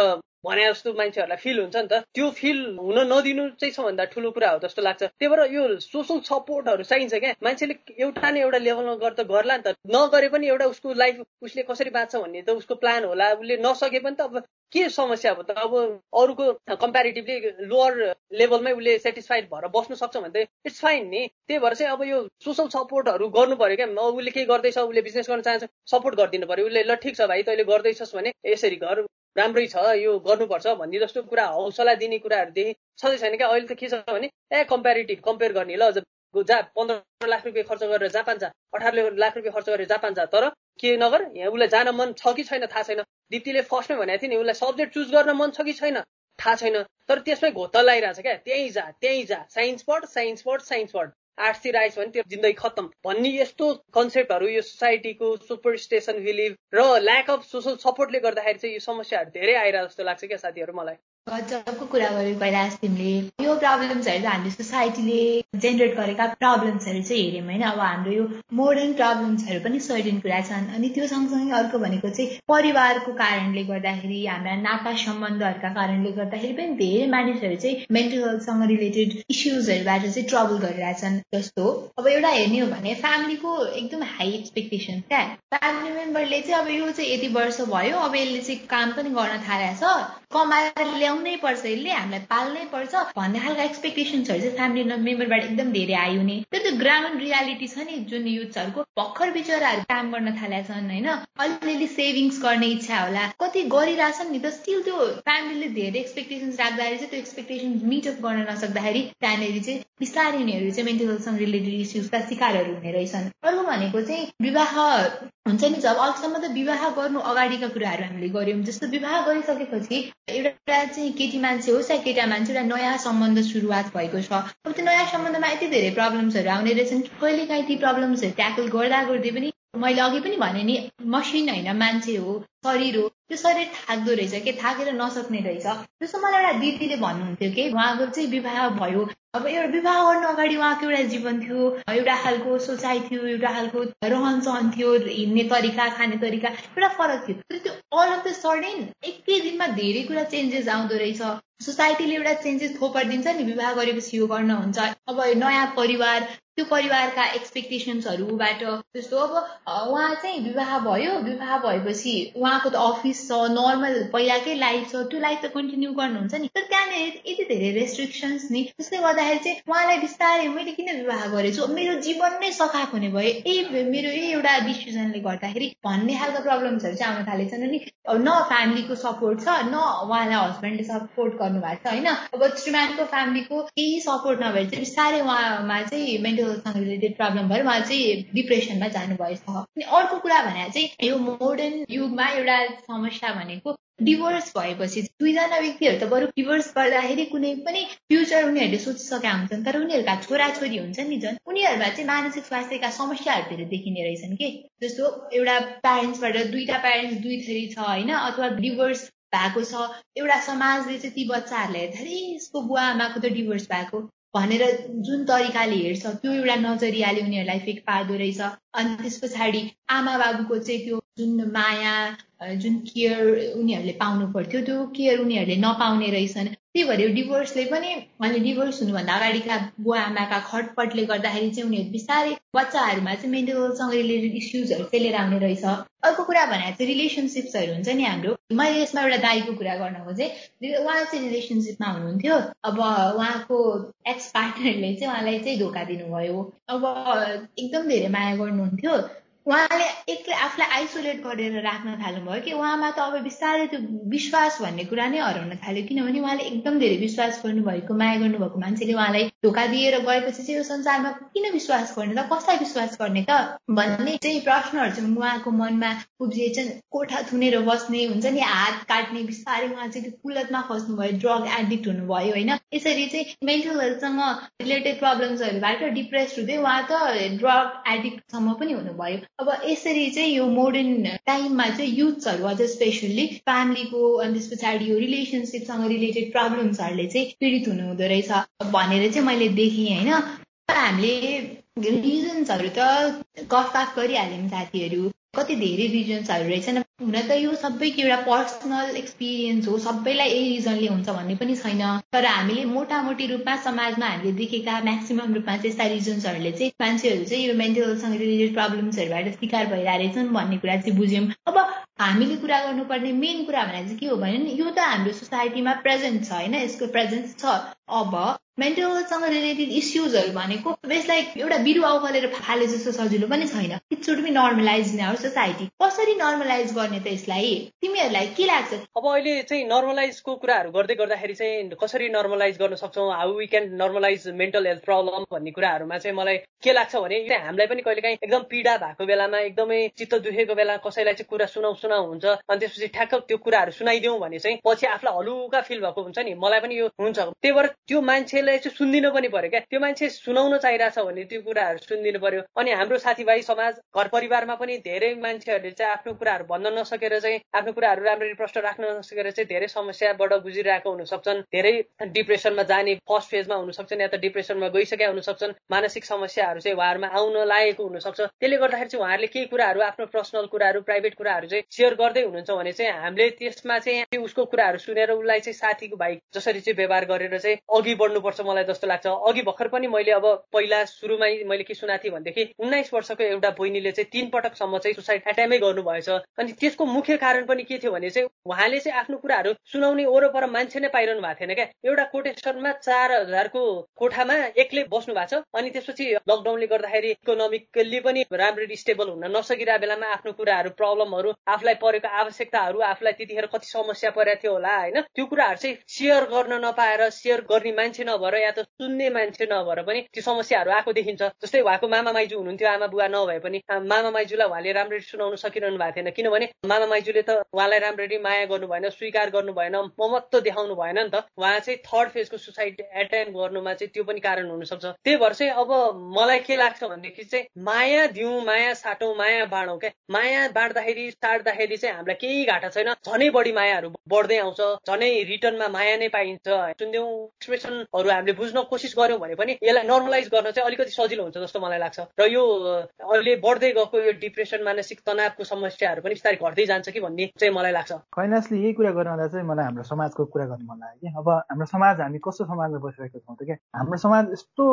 भने जस्तो मान्छेहरूलाई फिल हुन्छ नि त। त्यो फिल हुन नदिनु चाहिँ सबभन्दा ठुलो कुरा हो जस्तो लाग्छ। त्यही भएर यो सोसल सपोर्टहरू चाहिन्छ क्या। मान्छेले एउटा न एउटा लेभलमा गर्दा गर्ला नि त। नगरे पनि एउटा उसको लाइफ उसले कसरी बाँच्छ भन्ने त उसको प्लान होला। उसले नसके पनि त अब के समस्या अब त अब अरूको कम्पेरिटिभली लोवर लेभलमै उसले सेटिस्फाइड भएर बस्नु सक्छ भने त इट्स फाइन नि। त्यही भएर चाहिँ अब यो सोसल सपोर्टहरू गर्नु पर्यो क्या। उसले केही गर्दैछ उसले बिजनेस गर्न चाहन्छ सपोर्ट गरिदिनु पर्यो उसले ल ठिक छ भाइ तैँले गर्दैछस् भने यसरी घर राम्रै छ यो गर्नुपर्छ भन्ने जस्तो कुरा हौसला दिने कुराहरूदेखि सधैँ छैन क्या? अहिले त के छ भने ए कम्पेरिटिभ कम्पेयर गर्ने ल जा पन्ध्र लाख रुपियाँ खर्च गरेर जापान जा अठार लाख रुपियाँ खर्च गरेर जापान जा। तर के नगर? यहाँ उसलाई जान मन छ कि छैन? थाहा छैन। दिप्तीले फर्स्टमै भनेको थियो नि उसलाई सब्जेक्ट चुज गर्न मन छ कि छैन? थाहा छैन। तर त्यसमै घोत्तल लगाइरहेछ क्या। त्यहीँ जा त्यहीँ जा। साइन्स पढ साइन्स पढ साइन्स पढ। आर्ट्सतिर आइस भने त्यो जिन्दगी खत्तम। भन्ने यस्तो कन्सेप्टहरू यो सोसाइटीको सुपर स्टेसन बिलिभ र ल्याक अफ सोसल सपोर्टले गर्दाखेरि चाहिँ यो समस्याहरू धेरै आइरहेको जस्तो लाग्छ क्या साथीहरू मलाई। गजबको कुरा गर्यो कैलाश तिमीले। यो प्रब्लम्सहरू चाहिँ हामीले सोसाइटीले जेनेरेट गरेका प्रब्लम्सहरू चाहिँ हेऱ्यौँ होइन। अब हाम्रो यो मोडर्न प्रब्लम्सहरू पनि सर्टेन कुरा छन्। अनि त्यो सँगसँगै अर्को भनेको चाहिँ परिवारको कारणले गर्दाखेरि हाम्रा नाता सम्बन्धहरूका कारणले गर्दाखेरि पनि धेरै मानिसहरू चाहिँ मेन्टल हेल्थसँग रिलेटेड इस्युजहरूबाट चाहिँ ट्रबल गरिरहेछन् जस्तो। अब एउटा हेर्ने हो भने फ्यामिलीको एकदम हाई एक्सपेक्टेसन क्या? फ्यामिली मेम्बरले चाहिँ अब यो चाहिँ यति वर्ष भयो अब यसले चाहिँ काम पनि गर्न थालेको छ। कमाएर ल्याउनै पर्छ यसले हामीलाई पाल्नै पर्छ भन्ने खालको एक्सपेक्टेसन्सहरू चाहिँ फ्यामिली मेम्बरबाट एकदम धेरै आयो नि। त्यो त ग्राउन्ड रियालिटी छ नि जुन युथहरूको भर्खर बिचराहरू काम गर्न थालेका छन् होइन? अलिअलि सेभिङ्स गर्ने इच्छा होला। कति गरिरहेछन् नि त स्टिल त्यो फ्यामिलीले धेरै एक्सपेक्टेसन्स राख्दाखेरि चाहिँ त्यो एक्सपेक्टेसन्स मिटअप गर्न नसक्दाखेरि त्यहाँनिर चाहिँ बिस्तारै उनीहरू चाहिँ मेन्टल हेल्थसँग रिलेटेड इस्युजका शिकारहरू हुने रहेछन्। अर्को भनेको चाहिँ विवाह हुन्छ नि? जब अहिलेसम्म त विवाह गर्नु अगाडिका कुराहरू हामीले गऱ्यौँ। जस्तो विवाह गरिसकेपछि एउटा चाहिँ केटी मान्छे होस् या केटा मान्छे एउटा नयाँ सम्बन्ध सुरुवात भएको छ अब त्यो नयाँ सम्बन्धमा यति धेरै प्रब्लम्सहरू आउने रहेछन् कि कहिले काहीँ ती प्रब्लम्सहरू ट्याकल गर्दा गर्दै पनि मैले अघि पनि भने नि मसिन होइन मान्छे हो शरीर हो त्यो शरीर थाक्दो रहेछ के थाकेर नसक्ने रहेछ। जस्तो मलाई एउटा दिदीले भन्नुहुन्थ्यो कि उहाँको चाहिँ विवाह भयो अब एउटा विवाह गर्नु अगाडि उहाँको एउटा जीवन थियो एउटा खालको सोचाइ थियो एउटा खालको रहन सहन थियो हिँड्ने तरिका खाने तरिका एउटा फरक थियो। तर त्यो अल अफ द सडन एकै दिनमा धेरै कुरा चेन्जेस आउँदो रहेछ। सोसाइटीले एउटा चेन्जेस थोपरिदिन्छ नि विवाह गरेपछि यो गर्न हुन्छ। अब नयाँ परिवार त्यो परिवारका एक्सपेक्टेसन्सहरूबाट जस्तो अब उहाँ चाहिँ विवाह भयो विवाह भएपछि उहाँको त अफिस छ नर्मल पहिलाकै लाइफ छ त्यो लाइफ त कन्टिन्यू गर्नुहुन्छ नि। तर त्यहाँनिर यति धेरै रेस्ट्रिक्सन्स नि त्यसले गर्दाखेरि चाहिँ उहाँलाई बिस्तारै मैले किन विवाह गरेछु? मेरो जीवन नै सखाएको हुने भयो। यही मेरो यही एउटा डिसिजनले गर्दाखेरि भन्ने खालको प्रब्लम्सहरू चाहिँ आउन थालेछन्। अनि न फ्यामिलीको सपोर्ट छ न उहाँलाई हस्बेन्डले सपोर्ट गर्नुभएको छ होइन? अब श्रीमानको फ्यामिलीको केही सपोर्ट नभएर चाहिँ बिस्तारै उहाँमा चाहिँ मेन्टल हेल्थसँग रिलेटेड प्रब्लम भएर उहाँ चाहिँ डिप्रेसनमा जानुभएछ। अनि अर्को कुरा भने चाहिँ यो मोडर्न युगमा एउटा समस्या भनेको डिभोर्स भएपछि दुईजना व्यक्तिहरू त बरु डिभोर्स गर्दाखेरि कुनै पनि फ्युचर उनीहरूले सोचिसकेका हुन्छन् तर उनीहरूका छोराछोरी हुन्छ नि झन्। उनीहरूमा चाहिँ मानसिक स्वास्थ्यका समस्याहरू धेरै देखिने रहेछन् कि? जस्तो एउटा प्यारेन्ट्सबाट दुईटा प्यारेन्ट्स दुई थरी छ होइन? अथवा डिभोर्स भएको छ। एउटा समाजले चाहिँ ती बच्चाहरूलाई हेर्दाखेरि यसको बुवा आमाको त डिभोर्स भएको भनेर जुन तरिकाले हेर्छ त्यो एउटा नजरियाले उनीहरूलाई इफेक्ट पार्दो रहेछ। अनि त्यस पछाडि आमा बाबुको चाहिँ त्यो जुन माया जुन केयर उनीहरूले पाउनु पर्थ्यो त्यो केयर उनीहरूले नपाउने रहेछन्। त्यही भएर डिभोर्सले पनि अनि डिभोर्स हुनुभन्दा अगाडिका बुवा आमाका खटपटले गर्दाखेरि चाहिँ उनीहरू बिस्तारै बच्चाहरूमा चाहिँ मेन्टल हेल्थसँग रिलेटेड इस्युजहरू फेलेर आउने रहेछ। अर्को कुरा भने चाहिँ रिलेसनसिप्सहरू हुन्छ नि हाम्रो। मैले यसमा एउटा दाईको कुरा गर्न खोजेँ उहाँ चाहिँ रिलेसनसिपमा हुनुहुन्थ्यो। अब उहाँको एक्स पार्टनरले चाहिँ उहाँलाई चाहिँ धोका दिनुभयो। अब एकदम धेरै माया गर्नुहुन्थ्यो। उहाँले एक्लै आफूलाई आइसोलेट गरेर राख्न थाल्नुभयो कि उहाँमा त अब बिस्तारै त्यो विश्वास भन्ने कुरा नै हराउन थाल्यो। किनभने उहाँले एकदम धेरै विश्वास गर्नुभएको माया गर्नुभएको मान्छेले उहाँलाई धोका दिएर गएपछि चाहिँ यो संसारमा किन विश्वास गर्ने त कसलाई विश्वास गर्ने त भन्ने चाहिँ प्रश्नहरू चाहिँ उहाँको मनमा उब्जिए चाहिँ कोठा थुनेर बस्ने हुन्छ नि हात काट्ने बिस्तारै उहाँ चाहिँ त्यो कुलतमा फस्नुभयो ड्रग एडिक्ट हुनुभयो होइन। यसरी चाहिँ मेन्टल हेल्थसँग रिलेटेड प्रब्लम्सहरूबाट डिप्रेस हुँदै उहाँ त ड्रग एडिक्टसम्म पनि हुनुभयो। अब यसरी चाहिँ यो मोडर्न टाइममा चाहिँ युथ्सहरू अझ स्पेसल्ली फ्यामिलीको अनि त्यस पछाडि यो रिलेसनसिपसँग रिलेटेड प्रब्लम्सहरूले चाहिँ पीडित हुनुहुँदो रहेछ भनेर चाहिँ मैले देखेँ होइन? हामीले रिजन्सहरू त गफ गफ गरिहाल्यौँ साथीहरू। कति धेरै रिजन्सहरू रहेछन्। हुन त यो सबैको एउटा पर्सनल एक्सपिरियन्स हो सबैलाई यही रिजनले हुन्छ भन्ने पनि छैन। तर हामीले मोटामोटी रूपमा समाजमा हामीले देखेका म्याक्सिमम् रूपमा चाहिँ यस्ता रिजन्सहरूले चाहिँ मान्छेहरू चाहिँ यो मेन्टल हेल्थसँग रिलेटेड प्रब्लम्सहरूबाट शिकार भइरहेछन् भन्ने कुरा चाहिँ बुझ्यौँ। अब हामीले कुरा गर्नुपर्ने मेन कुरा भने चाहिँ के हो भने यो त हाम्रो सोसाइटीमा प्रेजेन्ट छ होइन? यसको प्रेजेन्स छ। अब मेन्टल हेल्थसँग रिलेटेड इस्युजहरू भनेको यसलाई एउटा बिरुवा उखालेर फाले जस्तो सजिलो पनि छैन। It should normalize in our society कसरी नर्मलाइज गर्ने त यसलाई? तिमीहरूलाई के लाग्छ? अब अहिले चाहिँ नर्मलाइजको कुराहरू गर्दै गर्दाखेरि चाहिँ कसरी नर्मलाइज गर्न सक्छौँ? How we can normalize mental health problem भन्ने कुराहरूमा चाहिँ मलाई के लाग्छ भने हामीलाई पनि कहिले काहीँ एकदम पीडा भएको बेलामा एकदमै चित्त दुखेको बेला कसैलाई चाहिँ कुरा सुनाउ सुनाउ हुन्छ अनि त्यसपछि ठ्याक्क त्यो कुराहरू सुनाइदिउँ भने चाहिँ पछि आफूलाई हलुका फिल भएको हुन्छ नि। मलाई पनि यो हुन्छ। त्यही भएर त्यो मान्छे मान्छेलाई चाहिँ सुनिदिनु पनि पर्यो क्या। त्यो मान्छे सुनाउन चाहिरहेछ भने त्यो कुराहरू सुनिदिनु पर्यो। अनि हाम्रो साथीभाइ समाज घर परिवारमा पनि धेरै मान्छेहरूले चाहिँ आफ्नो कुराहरू भन्न नसकेर चाहिँ आफ्नो कुराहरू राम्ररी प्रश्न राख्न नसकेर चाहिँ धेरै समस्याबाट गुजिरहेको हुन सक्छन् धेरै डिप्रेसनमा जाने फर्स्ट फेजमा हुन सक्छन् या त डिप्रेसनमा गइसकेका हुन सक्छन् मानसिक समस्याहरू चाहिँ उहाँहरूमा आउन लागेको हुनसक्छ। त्यसले गर्दाखेरि चाहिँ उहाँहरूले केही कुराहरू आफ्नो पर्सनल कुराहरू प्राइभेट कुराहरू चाहिँ सेयर गर्दै हुनुहुन्छ भने चाहिँ हामीले त्यसमा चाहिँ उसको कुराहरू सुनेर उसलाई चाहिँ साथीको भाइ जसरी चाहिँ व्यवहार गरेर चाहिँ अघि बढ्नुपर्छ। मलाई जस्तो लाग्छ। अघि भर्खर पनि मैले अब पहिला सुरुमै मैले के सुनाएको थिएँ भनेदेखि उन्नाइस वर्षको एउटा बहिनीले चाहिँ तिन पटकसम्म चाहिँ सुसाइड एटेम्पै गर्नुभएछ। अनि त्यसको मुख्य कारण पनि के थियो भने चाहिँ उहाँले चाहिँ आफ्नो कुराहरू सुनाउने वरपर मान्छे नै पाइरहनु भएको थिएन क्या। एउटा कोटेसनमा चार हजारको कोठामा एक्लै बस्नु भएको छ। अनि त्यसपछि लकडाउनले गर्दाखेरि इकोनोमिकली पनि राम्ररी स्टेबल हुन नसकिरहेको बेलामा आफ्नो कुराहरू प्रब्लमहरू आफूलाई परेको आवश्यकताहरू आफूलाई त्यतिखेर कति समस्या परेको थियो होला होइन? त्यो कुराहरू चाहिँ सेयर गर्न नपाएर सेयर गर्ने मान्छे नभएर या त सुन्ने मान्छे नभएर पनि त्यो समस्याहरू आएको देखिन्छ। जस्तै उहाँको मामा माइजू हुनुहुन्थ्यो आमा बुवा नभए पनि। मामा माइजूलाई उहाँले राम्ररी सुनाउन सकिरहनु भएको थिएन। किनभने मामा माइजूले त उहाँलाई राम्ररी माया गर्नु भएन स्वीकार गर्नु भएन ममत्व देखाउनु भएन नि त। उहाँ चाहिँ थर्ड फेजको सुसाइड एटेम्प गर्नुमा चाहिँ त्यो पनि कारण हुनसक्छ। त्यही भएर चाहिँ अब मलाई के लाग्छ भनेदेखि चाहिँ माया दिउँ माया साटौँ माया बाँडौँ क्या। माया बाँड्दाखेरि साट्दाखेरि चाहिँ हामीलाई केही घाटा छैन। झनै बढी मायाहरू बढ्दै आउँछ। झनै रिटर्नमा माया नै पाइन्छ। सुन्यौँ एक्सप्रेसनहरू हामीले बुझ्न कोसिस गर्यौँ भने पनि यसलाई नर्मलाइज गर्न चाहिँ अलिकति सजिलो हुन्छ जस्तो मलाई लाग्छ। र यो अहिले बढ्दै गएको यो डिप्रेसन मानसिक तनावको समस्याहरू पनि बिस्तारै घट्दै जान्छ कि भन्ने चाहिँ मलाई लाग्छ। कैलाशले यही कुरा गर्नुहुँदा चाहिँ मलाई हाम्रो समाजको कुरा गर्नु मन लाग्यो कि। अब हाम्रो समाज हामी कस्तो समाजमा बसिरहेको छौँ त क्या? हाम्रो समाज यस्तो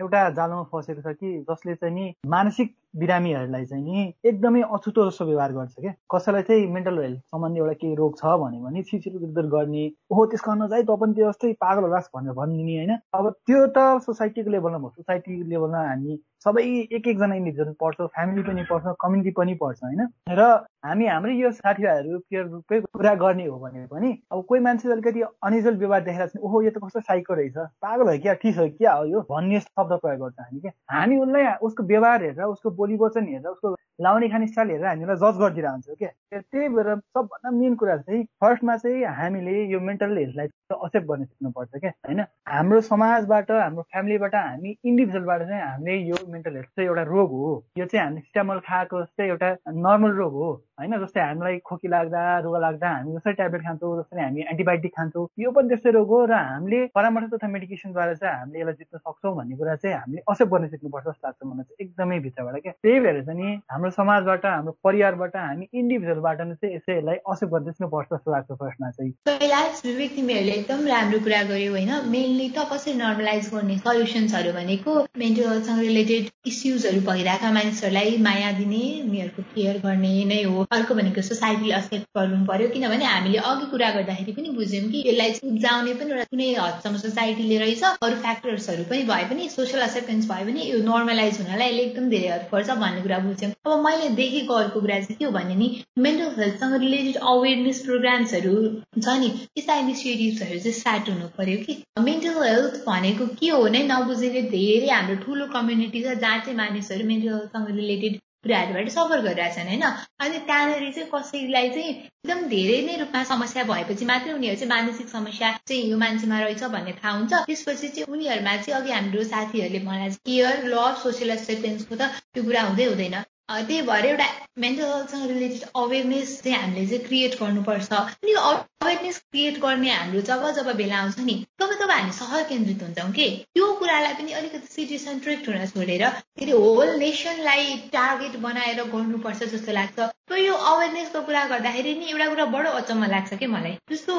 एउटा जालोमा फसेको छ कि जसले चाहिँ नि मानसिक बिरामीहरूलाई चाहिँ नि एकदमै अछुतो जस्तो व्यवहार गर्छ क्या? कसैलाई चाहिँ मेन्टल हेल्थ सम्बन्धी एउटा केही रोग छ भन्यो भने छिचिर गर्ने ओहो त्यसको नजाइ त पनि त्यो जस्तै पागल होलास् भनेर भनिदिने होइन? अब त्यो त सोसाइटीको लेभलमा भयो। सोसाइटी लेभलमा हामी सबै एक एकजना इन्डिभिजुअल पढ्छ फ्यामिली पनि पढ्छ कम्युनिटी पनि पढ्छ होइन? र हामी हाम्रै यो साथीभाइहरू पेयर रूपकै कुरा गर्ने हो भने पनि अब कोही मान्छे अलिकति अनइजल व्यवहार देखेर चाहिँ ओहो यो त कस्तो साइको रहेछ। पागल हो क्या? ठिक हो क्या हो यो? भन्ने शब्द प्रयोग गर्छ हामी क्या? हामी उसलाई उसको व्यवहार हेरेर उसको बोली वचन हेरेर उसको लाउने खाने स्टाइल हेरेर हामीलाई जज गरिदिएर हुन्छ क्या? त्यही भएर सबभन्दा मेन कुरा चाहिँ फर्स्टमा चाहिँ हामीले यो मेन्टल हेल्थलाई एक्सेप्ट गर्न सिक्नुपर्छ क्या? होइन? हाम्रो समाजबाट हाम्रो फ्यामिलीबाट हामी इन्डिभिजुअलबाट चाहिँ हामीले यो मेन्टल हेल्थ चाहिँ एउटा रोग हो। यो चाहिँ हामीले सिटामल खाएको जस्तै एउटा नर्मल रोग हो। होइन जस्तै हामीलाई खोकी लाग्दा रुगा लाग्दा हामी जस्तै ट्याब्लेट खान्छौँ जस्तै हामी एन्टिबायोटिक खान्छौँ यो पनि त्यस्तै रोग हो र हामीले परामर्श तथा मेडिकेसनद्वारा चाहिँ हामीले यसलाई जित्न सक्छौँ भन्ने कुरा चाहिँ हामीले असेप्ट गर्न सिक्नुपर्छ जस्तो लाग्छ मलाई चाहिँ एकदमै भित्रबाट क्या। त्यही भएर चाहिँ नि हाम्रो समाजबाट हाम्रो परिवारबाट हामी इन्डिभिजुअलबाट नै चाहिँ यसैलाई असेप्ट गर्न सिक्नुपर्छ जस्तो लाग्छ फर्स्टमा चाहिँ। कैलाश विवेक तिमीहरूले एकदम राम्रो कुरा गर्यो होइन। मेनली त कसरी नर्मलाइज गर्ने सल्युसन्सहरू भनेको मेन्टल हेल्थसँग रिलेटेड इस्युजहरू भइरहेका मानिसहरूलाई माया दिने उनीहरूको केयर गर्ने नै हो। अर्को भनेको सोसाइटीले एक्सेप्ट गर्नु पर्यो किनभने हामीले अघि कुरा गर्दाखेरि पनि बुझ्यौँ कि यसलाई उब्जाउने पनि एउटा कुनै हदसम्म सोसाइटीले रहेछ अरू फ्याक्टर्सहरू पनि भए पनि सोसियल एक्सेप्टेन्स भयो भने यो नर्मलाइज हुनलाई यसले एकदम धेरै हेल्प गर्छ भन्ने कुरा बुझ्यौँ। अब मैले देखेको अर्को कुरा चाहिँ के हो भने नि मेन्टल हेल्थसँग रिलेटेड अवेरनेस प्रोग्राम्सहरू छ नि यस्ता इनिसिएटिभ्सहरू चाहिँ स्टार्ट हुनु पर्यो कि। मेन्टल हेल्थ भनेको के हो नै नबुझेर धेरै हाम्रो ठुलो कम्युनिटी छ जहाँ चाहिँ मानिसहरू मेन्टल हेल्थसँग रिलेटेड कुराहरूबाट सफर गरिरहेछन् होइन? अनि त्यहाँनिर चाहिँ कसैलाई चाहिँ एकदम धेरै नै रूपमा समस्या भएपछि मात्रै उनीहरू चाहिँ मानसिक समस्या चाहिँ यो मान्छेमा रहेछ भन्ने थाहा हुन्छ। त्यसपछि चाहिँ उनीहरूमा चाहिँ अघि हाम्रो साथीहरूले मलाई केयर लभ सोसियल एक्सेप्टेन्सको त त्यो कुरा हुँदै हुँदैन। त्यही भएर एउटा मेन्टल हेल्थसँग रिलेटेड अवेरनेस चाहिँ हामीले चाहिँ क्रिएट गर्नुपर्छ। अनि अवेरनेस क्रिएट गर्ने हाम्रो जब जब बेला आउँछ नि तब तब हामी सहर केन्द्रित हुन्छौँ कि? त्यो कुरालाई पनि अलिकति सिटी सेन्ट्रिक हुन छोडेर फेरि होल नेसनलाई टार्गेट बनाएर गर्नुपर्छ जस्तो लाग्छ। र यो अवेरनेसको कुरा गर्दाखेरि नि एउटा कुरा बडो अचम्म लाग्छ कि मलाई? जस्तो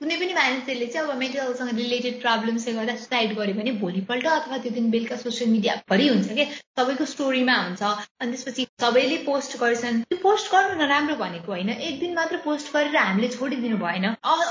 कुनै पनि मानिसहरूले चाहिँ अब मेन्टल हेल्थसँग रिलेटेड प्रब्लमले गर्दा सुसाइड गर्यो भने भोलिपल्ट अथवा त्यो दिन बेलुका सोसियल मिडियाभरि हुन्छ क्या सबैको स्टोरीमा हुन्छ। अनि त्यसपछि सबैले पोस्ट गर्छन्। त्यो पोस्ट गर्नु नराम्रो भनेको होइन। एक दिन मात्र पोस्ट गरेर हामीले छोडिदिनु भएन।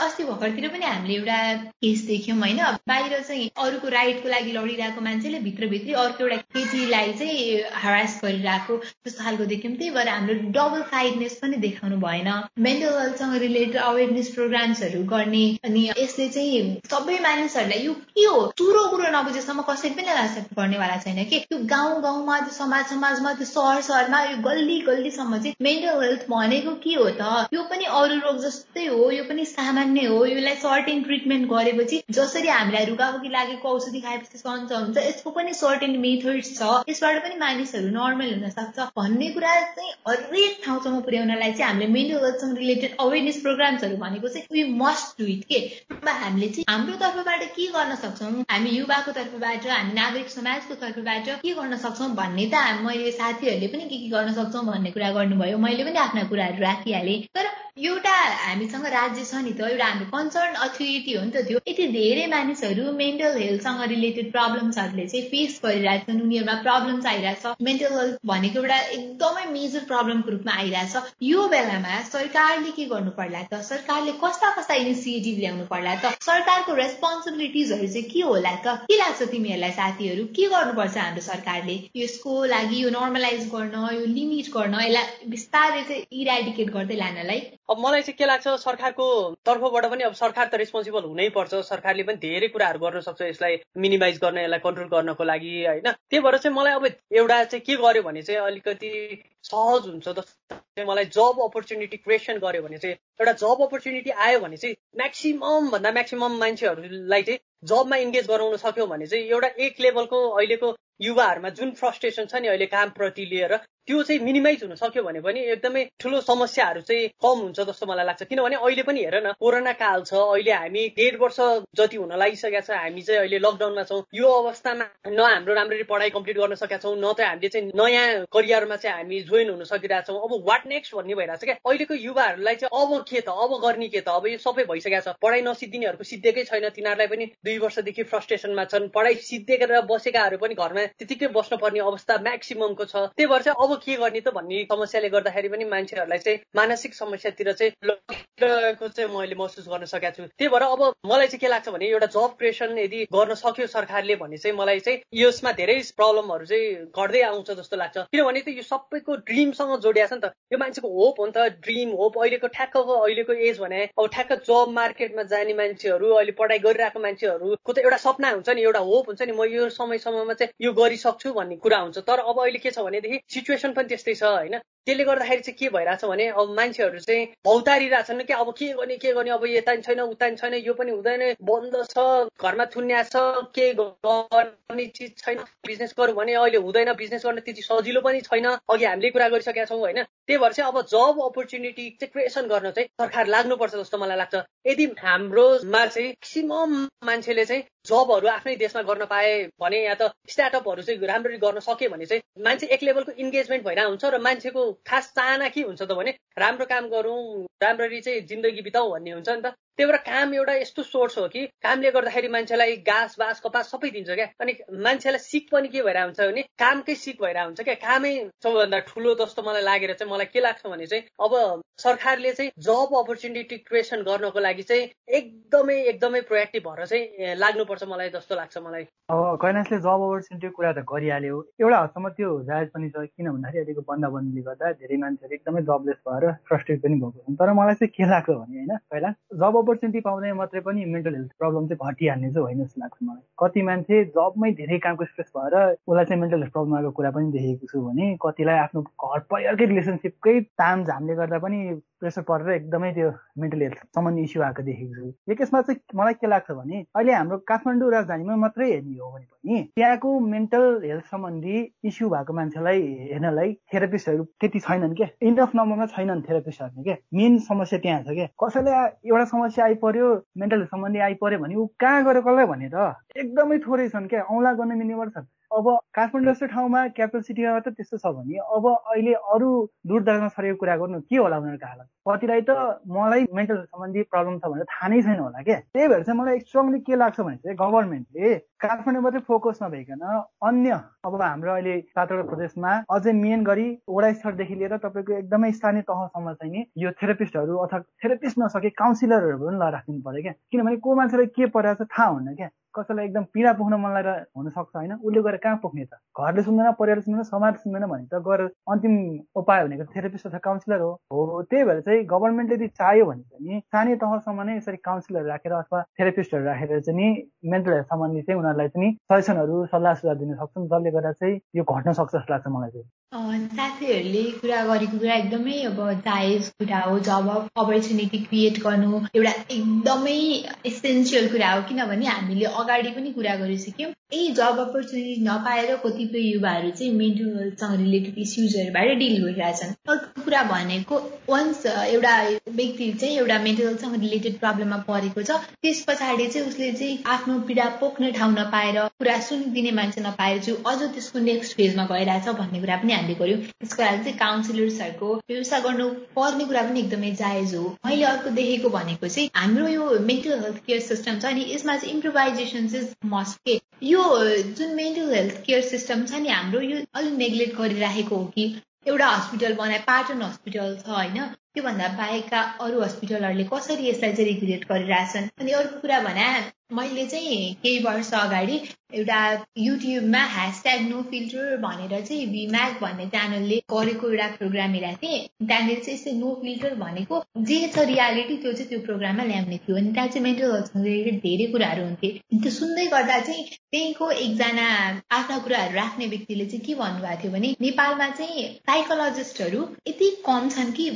अस्ति भर्खरतिर पनि हामीले एउटा केस देख्यौँ होइन। बाहिर चाहिँ अरूको राइटको लागि लडिरहेको मान्छेले भित्रभित्रै अर्को एउटा केटीलाई चाहिँ हरास गरिरहेको जस्तो खालको देख्यौँ। त्यही भएर हाम्रो डबल साइडनेस पनि देखाउनु भएन। मेन्टल हेल्थसँग रिलेटेड अवेरनेस प्रोग्राम्सहरू गर्ने गर्ने अनि यसले चाहिँ सबै मानिसहरूलाई यो के हो? चुरो कुरो नबुझेसम्म कसै पनि एक्सेप्ट गर्नेवाला छैन कि? त्यो गाउँ गाउँमा त्यो समाज समाजमा त्यो सहर सहरमा यो गल्ली गल्लीसम्म चाहिँ मेन्टल हेल्थ भनेको के हो त? यो पनि अरू रोग जस्तै हो यो पनि सामान्य हो। यसलाई सर्टेन ट्रिटमेन्ट गरेपछि जसरी हामीलाई रुगाखुकी लागेको औषधि खाएपछि सन्च हुन्छ यसको पनि सर्टेन मेथड्स छ। यसबाट पनि मानिसहरू नर्मल हुन सक्छ भन्ने कुरा चाहिँ हरेक ठाउँसम्म पुर्याउनलाई चाहिँ हामीले मेन्टल हेल्थसँग रिलेटेड अवेरनेस प्रोग्राम्सहरू भनेको चाहिँ वी मस्ट डु इट के हामीले चाहिँ हाम्रो तर्फबाट के गर्न सक्छौँ? हामी युवाको तर्फबाट हामी नागरिक समाजको तर्फबाट के गर्न सक्छौँ भन्ने त मैले साथीहरूले पनि के के गर्न सक्छौँ भन्ने कुरा गर्नुभयो। मैले पनि आफ्ना कुराहरू राखिहालेँ। तर एउटा हामीसँग राज्य छ नि त एउटा हाम्रो कन्सर्न अथोरिटी हो नि त त्यो। यति धेरै मानिसहरू मेन्टल हेल्थसँग रिलेटेड प्रब्लम्सहरूले चाहिँ फेस गरिरहेछन् उनीहरूमा प्रब्लम्स आइरहेछ मेन्टल हेल्थ भनेको एउटा एकदमै मेजर प्रब्लमको रूपमा आइरहेछ यो बेलामा सरकारले के गर्नु पर्ला त? सरकारले कस्ता कस्ता इनिसिएटिभ ल्याउनु पर्ला। त सरकारको रेस्पोन्सिबिलिटिजहरू चाहिँ के होला त के लाग्छ तिमीहरूलाई साथीहरू? के गर्नुपर्छ हाम्रो सरकारले? यसको लागि यो नर्मलाइज गर्न यो लिमिट गर्न यसलाई बिस्तारै चाहिँ इराडिकेट गर्दै लानलाई। अब मलाई चाहिँ के लाग्छ सरकारको तर्फबाट पनि अब सरकार त रेस्पोन्सिबल हुनै पर्छ। सरकारले पनि धेरै कुराहरू गर्न सक्छ यसलाई मिनिमाइज गर्न यसलाई कन्ट्रोल गर्नको लागि होइन? त्यही भएर चाहिँ मलाई अब एउटा चाहिँ के गर्यो भने चाहिँ अलिकति सहज हुन्छ जस्तो मलाई जब अपर्च्युनिटी क्रिएसन गर्यो भने चाहिँ एउटा जब अपर्च्युनिटी आयो भने चाहिँ म्याक्सिमम भन्दा म्याक्सिमम मान्छेहरूलाई चाहिँ जबमा इन्गेज गराउन सक्यो भने चाहिँ एउटा एक लेभलको अहिलेको युवाहरूमा जुन फ्रस्ट्रेसन छ नि अहिले कामप्रति लिएर त्यो चाहिँ मिनिमाइज हुन सक्यो भने पनि एकदमै ठुलो समस्याहरू चाहिँ कम हुन्छ जस्तो मलाई लाग्छ। किनभने अहिले पनि हेर न कोरोना काल छ अहिले हामी डेढ वर्ष जति हुन लागिसकेका छ हामी चाहिँ अहिले लकडाउनमा छौँ। यो अवस्थामा न हाम्रो राम्ररी पढाइ कम्प्लिट गर्न सकेका छौँ न त हामीले चाहिँ नयाँ करियरमा चाहिँ हामी जोइन हुन सकिरहेछौँ अब वाट नेक्स्ट भन्ने भइरहेको छ क्या? अहिलेको युवाहरूलाई चाहिँ अब के त? अब गर्ने के त? अब यो सबै भइसकेको छ। पढाइ नसिद्धिनेहरूको सिद्धेकै छैन। तिनीहरूलाई पनि दुई वर्षदेखि फ्रस्ट्रेसनमा छन्। पढाइ सिद्धेर बसेकाहरू पनि घरमा त्यतिकै बस्नुपर्ने अवस्था म्याक्सिममको छ। त्यही भएर चाहिँ अब के गर्ने त भन्ने समस्याले गर्दाखेरि पनि मान्छेहरूलाई चाहिँ मानसिक समस्यातिर चाहिँ लगिरहेको चाहिँ मैले महसुस गर्न सकेको छु। त्यही भएर अब मलाई चाहिँ के लाग्छ भने एउटा जब क्रिएसन यदि गर्न सक्यो सरकारले भने चाहिँ मलाई चाहिँ यसमा धेरै प्रब्लमहरू चाहिँ घट्दै आउँछ जस्तो लाग्छ। किनभने त यो सबैको ड्रिमसँग जोडिएको छ नि त। यो मान्छेको होप हो नि त। ड्रिम होप अहिलेको ठ्याक्कको अहिलेको एज भने अब ठ्याक्क जब मार्केटमा जाने मान्छेहरू अहिले पढाइ गरिरहेको मान्छेहरूको त एउटा सपना हुन्छ नि एउटा होप हुन्छ नि म यो समयसम्ममा चाहिँ यो गरिसक्छु भन्ने कुरा हुन्छ। तर अब अहिले के छ भनेदेखि सिचुएसन सिचुएसन पनि त्यस्तै छ होइन? त्यसले गर्दाखेरि चाहिँ के भइरहेछ भने अब मान्छेहरू चाहिँ भौतारिरहेछन् कि अब के गर्ने के गर्ने अब यता छैन उता छैन यो पनि हुँदैन बन्द छ घरमा थुन्या छ के गर्ने चिज छैन बिजनेस गरौँ भने अहिले हुँदैन बिजनेस गर्न त्यति सजिलो पनि छैन अघि हामीले कुरा गरिसकेका छौँ होइन? त्यही भएर चाहिँ अब जब अपर्च्युनिटी चाहिँ क्रिएसन गर्न चाहिँ सरकार लाग्नुपर्छ जस्तो मलाई लाग्छ। यदि हाम्रोमा चाहिँ म्याक्सिमम मान्छेले चाहिँ जबहरू आफ्नै देशमा गर्न पाए भने या त स्टार्टअपहरू चाहिँ राम्ररी गर्न सक्यो भने चाहिँ मान्छे एक लेभलको इन्गेजमेन्ट भइरहेको हुन्छ र मान्छेको खास चाहना के हुन्छ त भने राम्रो काम गरौँ राम्ररी चाहिँ जिन्दगी बिताउँ भन्ने हुन्छ नि त। त्यही भएर काम एउटा यस्तो सोर्स हो कि कामले गर्दाखेरि मान्छेलाई घाँस बाँस कपास सबै दिन्छ क्या। अनि मान्छेलाई सिक पनि के भइरहेको हुन्छ भने कामकै सिक भइरहेको हुन्छ क्या। कामै सबैभन्दा ठुलो जस्तो मलाई लागेर चाहिँ मलाई के लाग्छ भने चाहिँ अब सरकारले चाहिँ जब अपर्च्युनिटी क्रिएसन गर्नको लागि चाहिँ एकदमै एकदमै प्रोएक्टिभ भएर चाहिँ लाग्नुपर्छ मलाई जस्तो लाग्छ मलाई। अब कैलाशले जब अपर्च्युनिटीको कुरा त गरिहाल्यो। एउटा हदसम्म त्यो जायज पनि छ किन भन्दाखेरि अहिलेको बन्दाबन्दीले गर्दा धेरै मान्छेहरू एकदमै जबलेस भएर फ्रस्ट्रेट पनि भएको छन् तर मलाई चाहिँ के लाग्छ भने होइन पहिला जब अपर्च्युनिटी पाउँदै मात्रै पनि मेन्टल हेल्थ प्रब्लम चाहिँ घटिहाल्ने चाहिँ होइन जस्तो लाग्छ मलाई। कति मान्छे जबमै धेरै कामको स्ट्रेस भएर उसलाई चाहिँ मेन्टल हेल्थ प्रब्लम आएको कुरा पनि देखेको छु भने कतिलाई आफ्नो घर परिवारकै रिलेसनसिपकै ताम झामले गर्दा पनि प्रेसर परेर एकदमै त्यो मेन्टल हेल्थ सम्बन्धी इस्यु आएको देखेको छु। यो केसमा चाहिँ मलाई के लाग्छ भने अहिले हाम्रो काठमाडौँ राजधानीमा मात्रै हेर्ने हो भने पनि त्यहाँको मेन्टल हेल्थ सम्बन्धी इस्यु भएको मान्छेलाई हेर्नलाई थेरापिस्टहरू त्यति छैनन् क्या। इनफ नम्बरमा छैनन् थेरापिस्टहरू क्या। मेन समस्या त्यहाँ छ क्या। कसैलाई एउटा समस्या आइपर्यो मेन्टल हेल्थ सम्बन्धी आइपर्यो भने ऊ कहाँ गएर कसलाई भने त एकदमै थोरै छन् क्या औँला गर्न मिल्नेबाट छन् अब काठमाडौँ जस्तो ठाउँमा क्यापिटल सिटीमा मात्र त्यस्तो छ भने अब अहिले अरू दूर दराजमा सरेको कुरा गर्नु के होला उनीहरूको हालत कतिलाई त मलाई मेन्टल सम्बन्धी प्रब्लम छ भनेर थाहा नै छैन होला क्या। त्यही भएर चाहिँ मलाई स्ट्रङली के लाग्छ भने चाहिँ गभर्मेन्टले काठमाडौँ मात्रै फोकस नभइकन अन्य अब हाम्रो अहिले सातवटा प्रदेशमा अझै मेन गरी वडा स्तरदेखि लिएर तपाईँको एकदमै स्थानीय तहसम्म चाहिँ यो थेरापिस्टहरू अथवा थेरापिस्ट नसके काउन्सिलरहरू पनि ल राखिदिनु पर्यो क्या। किनभने को मान्छेलाई के परिरहेको छ थाहा हुन्न क्या। कसैलाई एकदम पीडा पुग्न मन लागेर हुनसक्छ होइन उसले गएर कहाँ पुग्ने त? घरले सुन्दैन परिवारले सुन्दैन समाजले सुन्दैन भने त गएर अन्तिम उपाय भनेको थेरापिस्ट अथवा काउन्सिलर हो। हो त्यही भएर चाहिँ गभर्मेन्टले यदि चाह्यो भने चाहिँ सानै तहसम्म नै यसरी काउन्सिलर राखेर अथवा थेरापिस्टहरू राखेर चाहिँ नि मेन्टल हेल्थ सम्बन्धी चाहिँ उनीहरूलाई चाहिँ सजेसनहरू सल्लाह सुझाव दिन सक्छन् जसले गर्दा चाहिँ यो घट्न सक्छ जस्तो लाग्छ मलाई चाहिँ। साथीहरूले कुरा गरेको कुरा एकदमै अब जायज कुरा हो जब अपर्च्युनिटी क्रिएट गर्नु एउटा एकदमै इसेन्सियल कुरा हो। किनभने हामीले अगाडि पनि कुरा गरिसक्यौँ। यही जब अपर्च्युनिटी नपाएर कतिपय युवाहरू चाहिँ मेन्टल हेल्थसँग रिलेटेड इस्युजहरूबाट डिल गरिरहेछन् अर्को कुरा भनेको वन्स एउटा व्यक्ति चाहिँ एउटा मेन्टल हेल्थसँग रिलेटेड प्रब्लममा परेको छ त्यस पछाडि चाहिँ उसले चाहिँ आफ्नो पीडा पोख्ने ठाउँ नपाएर कुरा सुनिदिने मान्छे नपाएर चाहिँ अझ त्यसको नेक्स्ट फेजमा गइरहेछ भन्ने कुरा पनि हामीले गर्यौँ। त्यसको लागि चाहिँ काउन्सिलर्सहरूको व्यवस्था गर्नु पर्ने कुरा पनि एकदमै जायज हो। मैले अर्को देखेको भनेको चाहिँ हाम्रो यो मेन्टल हेल्थ केयर सिस्टम छ नि यसमा चाहिँ इम्प्रोभाइजेसन चाहिँ मस्ट यो जुन मेन्टल हेल्थ केयर सिस्टम छ नि हाम्रो यो अलिक नेग्लेक्ट गरिराखेको हो कि एउटा हस्पिटल बनाए पाटन हस्पिटल छ होइन? त्योभन्दा बाहेकका अरू हस्पिटलहरूले कसरी यसलाई चाहिँ रेगुलेट गरिरहेछन् अनि अर्को कुरा भने मैले चाहिँ केही वर्ष अगाडि एउटा युट्युबमा ह्यासट्याग नो फिल्टर भनेर चाहिँ भिम्याक भन्ने च्यानलले गरेको एउटा प्रोग्राम हेरेको थिएँ। त्यहाँनिर चाहिँ यस्तै नो फिल्टर भनेको जे छ रियालिटी त्यो चाहिँ त्यो प्रोग्राममा ल्याउने थियो। अनि त्यहाँ चाहिँ मेन्टल हेल्थसँग रिलेटेड धेरै कुराहरू हुन्थे। त्यो सुन्दै गर्दा चाहिँ त्यहीँको एकजना आफ्ना कुराहरू राख्ने व्यक्तिले चाहिँ के भन्नुभएको थियो भने नेपालमा चाहिँ साइकोलोजिस्टहरू यति कम छन् कि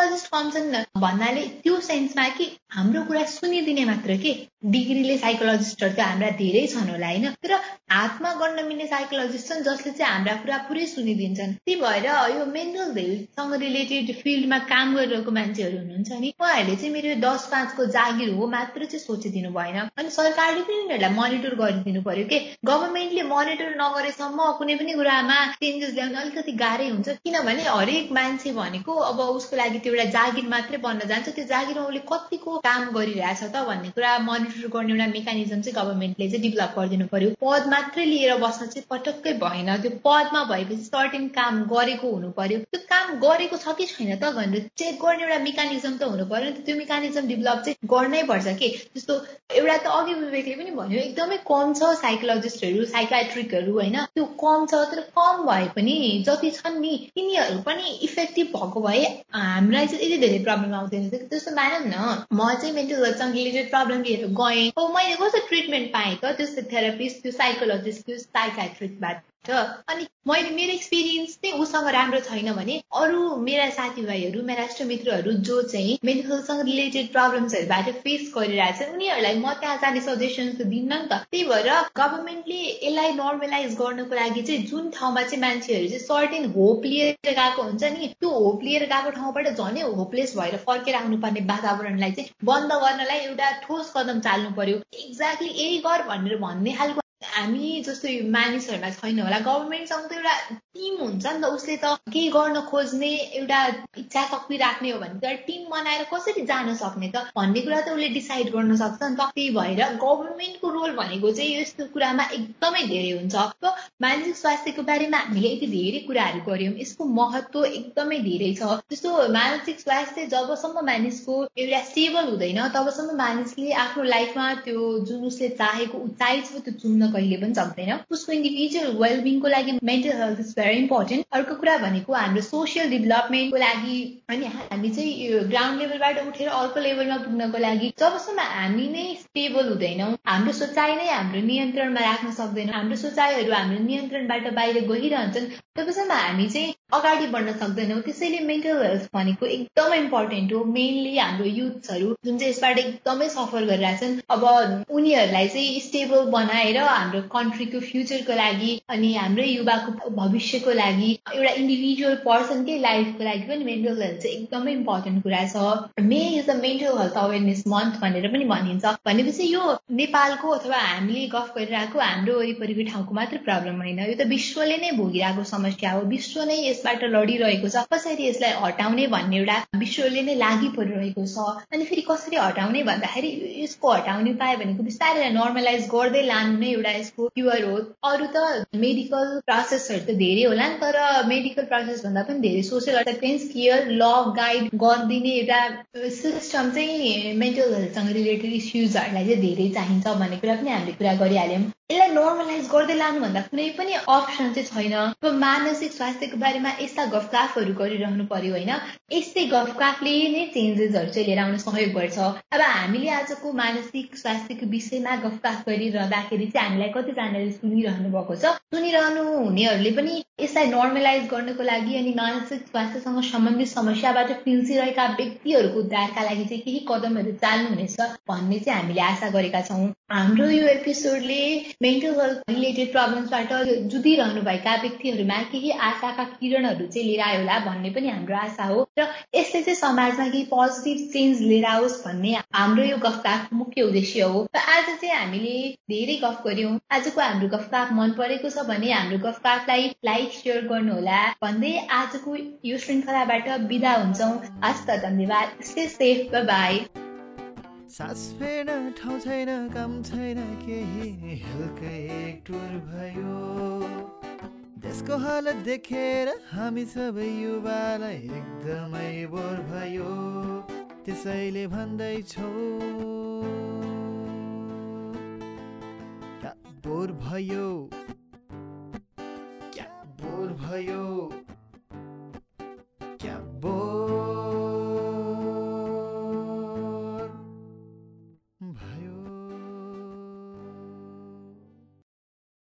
साइकोलोजिस्ट कम छन् भन्नाले त्यो सेन्समा कि हाम्रो कुरा सुनिदिने मात्र के? डिग्रीले साइकोलोजिस्टहरू त हाम्रा धेरै छन् होला होइन? तर हातमा गर्न मिल्ने साइकोलोजिस्ट छन् जसले चाहिँ हाम्रा कुरा पुरै सुनिदिन्छन्। त्यही भएर यो मेन्टल हेल्थसँग रिलेटेड फिल्डमा काम गरिरहेको मान्छेहरू हुनुहुन्छ नि उहाँहरूले चाहिँ मेरो दस पाँचको जागिर हो मात्र चाहिँ सोचिदिनु भएन। अनि सरकारले पनि उनीहरूलाई मोनिटर गरिदिनु पर्यो के? गभर्मेन्टले मोनिटर नगरेसम्म कुनै पनि कुरामा चेन्जेस ल्याउन अलिकति गाह्रै हुन्छ। किनभने हरेक मान्छे भनेको अब उसको लागि त्यो एउटा जागिर मात्रै बन्न जान्छ त्यो जागिरमा उसले कतिको काम गरिरहेछ त भन्ने कुरा मोनिटर गर्ने एउटा मेकानिजम चाहिँ गभर्मेन्टले चाहिँ डेभलप गरिदिनु पर्यो। पद मात्रै लिएर बस्न चाहिँ पटक्कै भएन। त्यो पदमा भएपछि सर्टेन काम गरेको हुनु पर्यो। त्यो काम गरेको छ कि छैन त भनेर चेक गर्ने एउटा मेकानिजम त हुनु पर्यो। त्यो मेकानिजम डेभलप चाहिँ गर्नै पर्छ कि? जस्तो एउटा त अघि विवेकले पनि भन्यो एकदमै कम छ साइकोलोजिस्टहरू साइकाट्रिकहरू होइन? त्यो कम छ तर कम भए पनि जति छन् नि तिनीहरू पनि इफेक्टिभ भएको भए हामीलाई चाहिँ यति धेरै प्रब्लम आउँदैन त्यस्तो मानौँ न म चाहिँ मेन्टल हेल्थसँग रिलेटेड प्रब्लम लिएर गएँ। अब मैले कस्तो ट्रिटमेन्ट पाएँ त? त्यस्तो थेरापिस्ट त्यो साइकोलोजिस्ट त्यो अनि मैले मेरो एक्सपिरियन्स चाहिँ उसँग राम्रो छैन भने अरू मेरा साथीभाइहरू मेरा राष्ट्रमित्रहरू जो चाहिँ मेन्टल हेल्थसँग रिलेटेड प्रब्लम्सहरूबाट फेस गरिरहेछन् उनीहरूलाई म त्यहाँ जाने सजेसन त दिन्न नि त। त्यही भएर गभर्मेन्टले यसलाई नर्मलाइज गर्नको लागि चाहिँ जुन ठाउँमा चाहिँ मान्छेहरू चाहिँ सर्टेन होप लिएर गएको हुन्छ नि त्यो होप लिएर गएको ठाउँबाट झनै होपलेस भएर फर्केर आउनुपर्ने वातावरणलाई चाहिँ बन्द गर्नलाई एउटा ठोस कदम चाल्नु पर्यो। एक्ज्याक्टली यही गर भनेर भन्ने खालको हामी जस्तो मानिसहरूमा छैन होला गभर्मेन्टसँग त एउटा टिम हुन्छ नि त उसले त केही गर्न खोज्ने एउटा इच्छा शक्ति राख्ने हो भने त टिम बनाएर कसरी जान सक्ने त भन्ने कुरा त उसले डिसाइड गर्न सक्छ नि त। त्यही भएर गभर्मेन्टको रोल भनेको चाहिँ यस्तो कुरामा एकदमै धेरै हुन्छ। मानसिक स्वास्थ्यको बारेमा हामीले यति धेरै कुराहरू गर्यौँ यसको महत्व एकदमै धेरै छ। जस्तो मानसिक स्वास्थ्य जबसम्म मानिसको एउटा स्टेबल हुँदैन तबसम्म मानिसले आफ्नो लाइफमा त्यो जुन उसले चाहेको उचाइ छ त्यो चुन्न कहिले पनि सक्दैन। उसको इन्डिभिजुअल वेलबिङको लागि मेन्टल हेल्थ भेरी इम्पोर्टेन्ट अर्को कुरा भनेको हाम्रो सोसियल डेभलपमेन्टको लागि अनि हामी चाहिँ ग्राउन्ड लेभलबाट उठेर अर्को लेभलमा पुग्नको लागि जबसम्म हामी नै स्टेबल हुँदैनौँ हाम्रो सोचाइ नै हाम्रो नियन्त्रणमा राख्न सक्दैनौँ हाम्रो सोचाइहरू हाम्रो नियन्त्रणबाट बाहिर गइरहन्छन् तबसम्म हामी चाहिँ अगाडि बढ्न सक्दैनौँ। त्यसैले मेन्टल हेल्थ भनेको एकदमै इम्पोर्टेन्ट हो। मेनली हाम्रो युथ्सहरू जुन चाहिँ यसबाट एकदमै सफर गरिरहेछन् अब उनीहरूलाई चाहिँ स्टेबल बनाएर हाम्रो कन्ट्रीको फ्युचरको लागि अनि हाम्रै युवाको भविष्यको लागि एउटा इन्डिभिजुअल पर्सनकै लाइफको लागि पनि मेन्टल हेल्थ चाहिँ एकदमै इम्पोर्टेन्ट कुरा छ। May is a mental health awareness month भनेर पनि भनिन्छ। भनेपछि यो नेपालको अथवा हामीले गफ गरिरहेको हाम्रो वरिपरिको ठाउँको मात्र प्रब्लम होइन। यो त विश्वले नै भोगिरहेको समस्या हो। विश्व नै यसबाट लडिरहेको छ। कसरी यसलाई हटाउने भन्ने एउटा विश्वले नै लागि परिरहेको छ। अनि फेरि कसरी हटाउने भन्दाखेरि यसको हटाउने पायो भनेको बिस्तारै नर्मलाइज गर्दै लानु नै एउटा यसको क्युर हो। अरू त मेडिकल प्रोसेसहरू त धेरै धेरै होला नि तर मेडिकल प्रोसेस भन्दा पनि धेरै सोसियल एक्सेप्टेन्स केयर ल गाइड गरिदिने एउटा सिस्टम चाहिँ मेन्टल हेल्थसँग रिलेटेड इस्युजहरूलाई चाहिँ धेरै चाहिन्छ भन्ने कुरा पनि हामीले कुरा गरिहाल्यौँ। यसलाई नर्मलाइज गर्दै लानुभन्दा कुनै पनि अप्सन चाहिँ छैन। अब मानसिक स्वास्थ्यको बारेमा यस्ता गफगाफहरू गरिरहनु पर्यो होइन। यस्तै गफगाफले नै चेन्जेसहरू चाहिँ लिएर आउन सहयोग गर्छ। अब हामीले आजको मानसिक स्वास्थ्यको विषयमा गफगाफ गरिरहँदाखेरि चाहिँ हामीलाई कतिजनाले सुनिरहनु भएको छ। सुनिरहनु हुनेहरूले पनि यसलाई नर्मलाइज गर्नको लागि अनि मानसिक स्वास्थ्यसँग सम्बन्धित समस्याबाट पिल्सिरहेका व्यक्तिहरूको उद्धारका लागि चाहिँ केही कदमहरू चाल्नुहुनेछ भन्ने चाहिँ हामीले आशा गरेका छौँ। हाम्रो यो एपिसोडले मेन्टल हेल्थ रिलेटेड प्रब्लम्सबाट जुधिरहनुभएका व्यक्तिहरूमा केही आशाका किरणहरू चाहिँ लिएर आयो होला भन्ने पनि हाम्रो आशा हो र यसले चाहिँ समाजमा केही पोजिटिभ चेन्ज लिएर आओस् भन्ने हाम्रो यो गफकाफको मुख्य उद्देश्य हो। र आज चाहिँ हामीले धेरै गफ गर्यौँ आजको हाम्रो गफकाफ मन परेको छ भने हाम्रो गफकाफलाई लाइक सेयर गर्नुहोला। भन्दै आजको यो श्रृङ्खलाबाट बिदा हुन्छौँ। हस्त धन्यवाद। स्टे सेफ बाई सास फेर्न ठाउँ छैन काम छैन केही हल्कै एक टुर भयो। देशको हालत देखेर हामी सबै युवालाई एकदमै बोर भयो। त्यसैले भन्दैछौ बोर भयो। भयो।